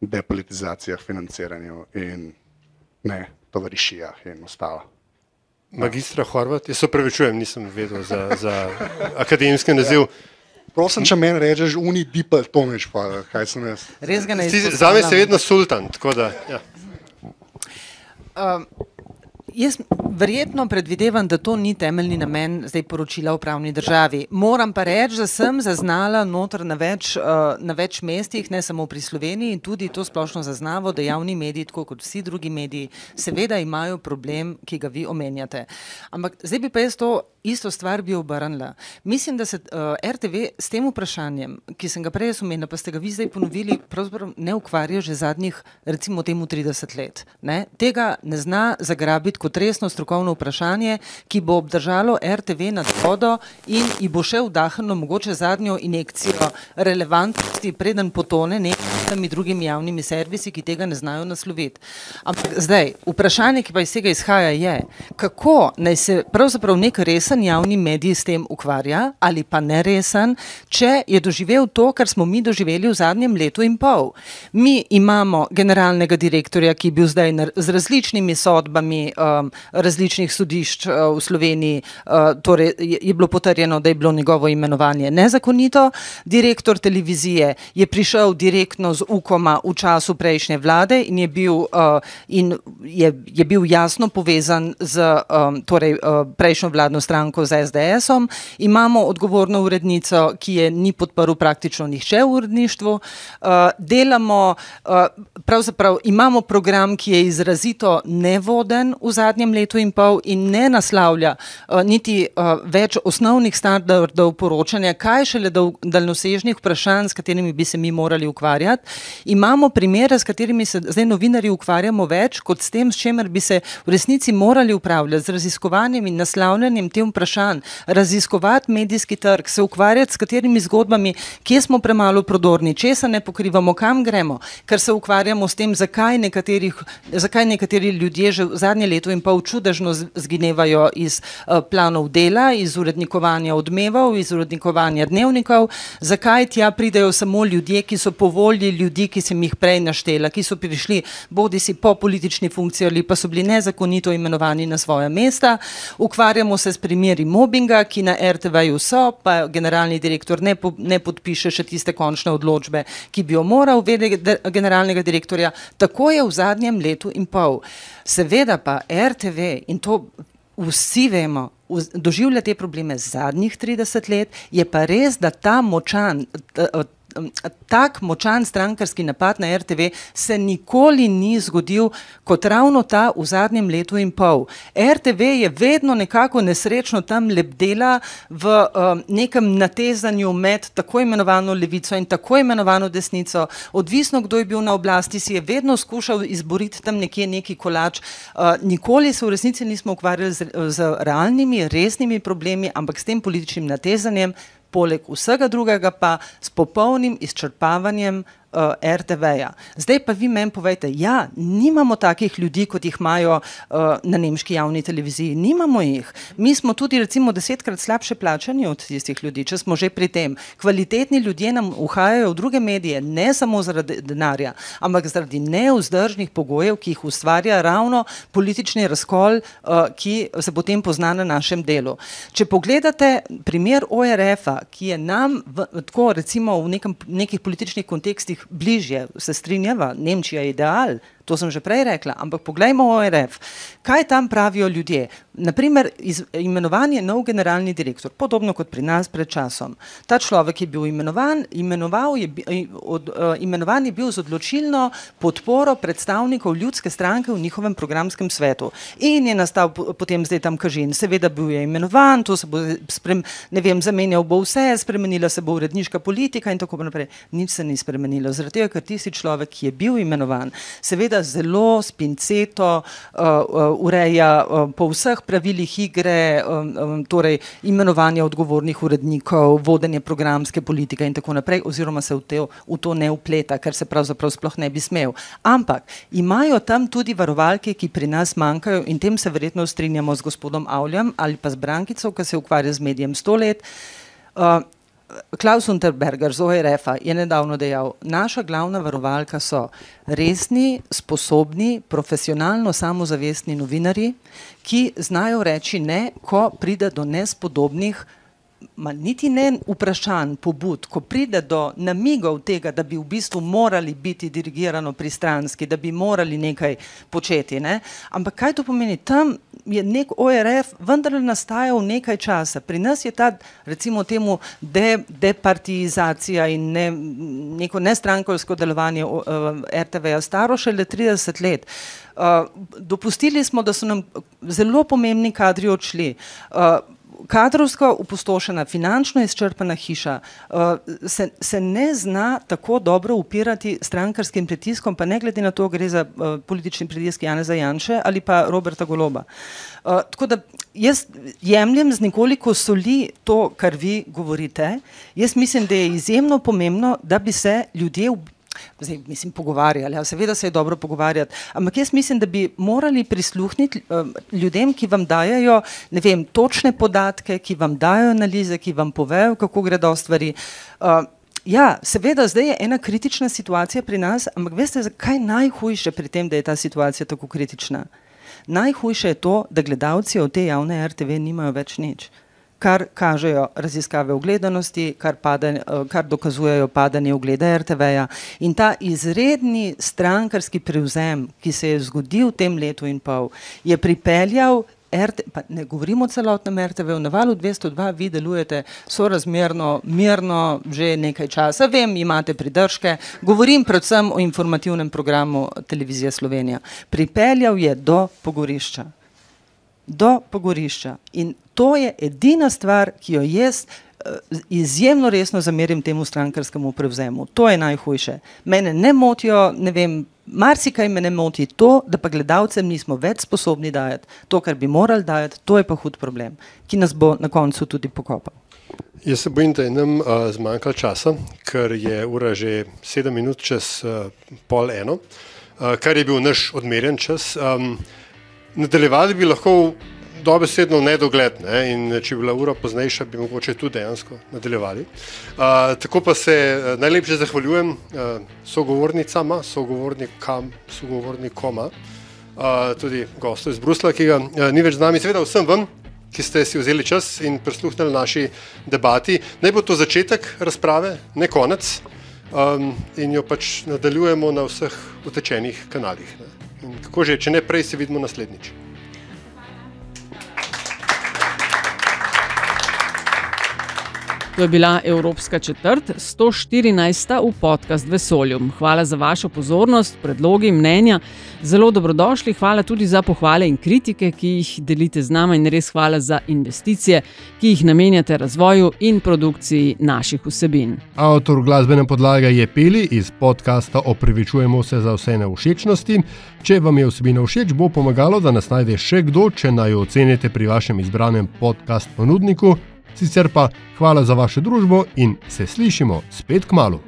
depolitizacijah, financiranju in ne tovarišijah in ostalo. Magistra Horvat, jaz se upravičujem, nisem vedel za, za akademski naziv. Prosim, če meni rečeš, uni dipel, to neč pa, kaj sem jaz. Res ga ne izpostavljam. Zame si vedno sultan, tako da, ja. Um, Jaz verjetno predvidevam, da to ni temeljni namen zdaj poročila o pravni državi. Moram pa reči, da sem zaznala notr na več, uh, na več mestih, ne samo pri Sloveniji tudi to splošno zaznavo, da javni mediji, tako kot vsi drugi mediji, seveda imajo problem, ki ga vi omenjate. Ampak zdaj bi pa jaz to isto stvar bi obrnila. Mislim, da se uh, eh, RTV s tem vprašanjem, ki sem ga prej omenila, pa ste ga vi zdaj ponovili, pravzaprav ne ukvarja že zadnjih, recimo temu 30 let. Ne? Tega ne zna zagrabiti kot resno strokovno vprašanje, ki bo obdržalo RTV nad vodo in ji bo še vdahnilo mogoče zadnjo injekcijo relevantnosti, preden potone nekaj vsemi drugimi javnimi servisi, ki tega ne znajo nasloviti. Ampak zdaj, vprašanje, ki pa iz tega izhaja, je, kako naj se pravzaprav nek resen javni medij s tem ukvarja ali pa neresen, če je doživel to, kar smo mi doživeli v zadnjem letu in pol. Mi imamo generalnega direktorja, ki je bil zdaj z različnimi sodbami um, različnih sodišč uh, v Sloveniji, uh, torej je, je bilo potrjeno, da je bilo njegovo imenovanje nezakonito. Direktor televizije je prišel direktno z UKOM-a v času prejšnje vlade in je bil, uh, in je, je bil jasno povezan z um, torej, uh, prejšnjo vladno stranko, z SDS-om. Imamo odgovorno urednico, ki je ni podprl praktično nihče v uredništvu. Uh, delamo, uh, pravzaprav imamo program, ki je izrazito nevoden v zadnjem letu in pol in ne naslavlja uh, niti uh, več osnovnih standardov poročanja, kaj šele daljnosežnih vprašanj, s katerimi bi se mi morali ukvarjati. Imamo primere, s katerimi se zdaj novinari ukvarjamo več, kot s tem, s čemer bi se v resnici morali upravljati, z raziskovanjem in naslavljanjem tem vprašanj, raziskovati medijski trg, se ukvarjati s katerimi zgodbami, kje smo premalo prodorni, česa ne pokrivamo, kam gremo, ker se ukvarjamo s tem, zakaj, zakaj nekateri ljudje že v zadnje leto in pol čudežno zginevajo iz uh, planov dela, iz urednikovanja odmevov, iz urednikovanja dnevnikov, zakaj tja pridejo samo ljudje, ki so po volji ljudi, ki sem jih prej naštela, ki so prišli bodi si po politični funkciji ali pa so bili nezakonito imenovani na svoja mesta. Ukvarjamo se s primeri mobinga, ki na RTV-ju so, pa generalni direktor ne, po, ne podpiše še tiste končne odločbe, ki bi jo moral vedeti generalnega direktorja. Tako je v zadnjem letu in pol. Seveda pa RTV in to vsi vemo, doživlja te probleme zadnjih 30 let, je pa res, da ta močan. Tak močan strankarski napad na RTV se nikoli ni zgodil kot ravno ta v zadnjem letu in pol. RTV je vedno nekako nesrečno tam lebdela v um, nekem natezanju med tako imenovano levico in tako imenovano desnico. Odvisno, kdo je bil na oblasti, si je vedno skušal izboriti tam nekje neki kolač. Uh, nikoli se v resnici nismo ukvarjali z, z realnimi, resnimi problemi, ampak s tem političnim natezanjem poleg vsega drugega pa s popolnim izčrpavanjem uh, eh, RTV-ja. Zdaj pa vi meni povejte, ja, nimamo takih ljudi, kot jih imajo uh, na nemški javni televiziji, nimamo jih. Mi smo tudi recimo desetkrat slabše plačani od tistih ljudi, če smo že pri tem. Kvalitetni ljudje nam uhajajo v druge medije, ne samo zaradi denarja, ampak zaradi neuzdržnih pogojev, ki jih ustvarja ravno politični razkol, uh, ki se potem pozna na našem delu. Če pogledate primer ORF-a, ki je nam v, tako recimo v nekem, nekih političnih kontekstih bližje, se strinjava, Nemčija je ideal, To sem že prej rekla, ampak poglejmo ORF. Kaj tam pravijo ljudje? Naprimer, iz, imenovan je nov generalni direktor, podobno kot pri nas pred časom. Ta človek je bil imenovan, je, od, uh, imenovan je bil z odločilno podporo predstavnikov ljudske stranke v njihovem programskem svetu. In je nastal potem zdaj tam kažin. Seveda bil je imenovan, to se bo sprem, ne vem, zamenjal bo vse, spremenila se bo uredniška politika in tako naprej. Nič se ni spremenilo, zaradi tega, ker tisti človek, ki je bil imenovan, seveda seveda zelo spinceto uh, uh, ureja uh, po vseh pravilih igre, um, um, torej imenovanje odgovornih urednikov, vodenje programske politike in tako naprej, oziroma se v, te, v to ne upleta, ker se pravzaprav sploh ne bi smel. Ampak imajo tam tudi varovalke, ki pri nas manjkajo in tem se verjetno strinjamo z gospodom Avljem ali pa z Brankico, ki se ukvarja z medijem sto let. Uh, Klaus Unterberger z ORF-a je nedavno dejal, naša glavna varovalka so resni, sposobni, profesionalno samozavestni novinari, ki znajo reči ne, ko pride do nespodobnih ma niti ne vprašanj, pobud, ko pride do namigov tega, da bi v bistvu morali biti dirigirano pristranski, da bi morali nekaj početi. Ne? Ampak kaj to pomeni? Tam je nek ORF vendar nastajal nekaj časa. Pri nas je ta, recimo temu, de, departizacija in ne, neko nestrankovsko delovanje uh, RTV-ja staro šele 30 let. Uh, dopustili smo, da so nam zelo pomembni kadri odšli. Uh, kadrovsko upostošena, finančno izčrpana hiša uh, se, se ne zna tako dobro upirati strankarskim pritiskom, pa ne glede na to, gre za uh, politični pritisk Jana Zajanše ali pa Roberta Goloba. Uh, tako da jaz jemljem z nekoliko soli to, kar vi govorite. Jaz mislim, da je izjemno pomembno, da bi se ljudje zdaj, mislim, pogovarjali. Ja, seveda se je dobro pogovarjati, ampak jaz mislim, da bi morali prisluhniti uh, ljudem, ki vam dajo vem, točne podatke, ki vam dajo analize, ki vam povejo, kako gredo stvari. Uh, Ja, seveda, zdaj je ena kritična situacija pri nas, ampak veste, kaj je najhujše pri tem, da je ta situacija tako kritična? Najhujše je to, da gledalci od te javne RTV nimajo več nič kar kažejo raziskave ogledanosti, kar, pada, eh, kar dokazujejo padanje ogleda RTV-ja. In ta izredni strankarski prevzem, ki se je zgodil v tem letu in pol, je pripeljal. RT, ne govorimo o celotnem RTV, na valu 202 vi delujete sorazmerno, mirno, že nekaj časa. Vem, imate pridržke. Govorim predvsem o informativnem programu Televizije Slovenija. Pripeljal je do pogorišča do pogorišča. In to je edina stvar, ki jo jaz uh, izjemno resno zamerim temu strankarskemu prevzemu. To je najhujše. Mene ne motijo, ne vem, marsikaj me ne moti to, da pa gledalcem nismo več sposobni dajati to, kar bi morali dajati, to je pa hud problem, ki nas bo na koncu tudi pokopal. Jaz se bojim, da je nam uh, zmanjkalo časa, ker je ura že sedem minut čez uh, pol eno, uh, kar je bil naš odmerjen čas. Um, Nadaljevali bi lahko dobesedno v nedogled, ne? in če bi bila ura poznejša, bi mogoče tudi dejansko nadaljevali. Uh, tako pa se uh, najlepše zahvaljujem uh, sogovornicama, sogovornikam, sogovornikoma, uh, tudi gostu iz Brusla, ki ga uh, ni več z nami, seveda vsem vam, ki ste si vzeli čas in prisluhnili naši debati. Naj bo to začetek razprave, ne konec, um, in jo pač nadaljujemo na vseh utečenih kanalih. Ne? Kako že, če ne prej, se vidimo naslednjič. To je bila Evropska četrt, 114. v podcast Vesolju. Hvala za vašo pozornost, predlogi, mnenja. Zelo dobrodošli, hvala tudi za pohvale in kritike, ki jih delite z nami, in res hvala za investicije, ki jih namenjate razvoju in produkciji naših vsebin. Avtor glasbene podlage je Peli iz podcasta Opravičujemo se za vse neušečnosti. Če vam je vsebina všeč, bo pomagalo, da nas najde še kdo, če naj jo ocenite pri vašem izbranem podcast ponudniku. Sicer pa hvala za vašo družbo in se slišimo spet k malu.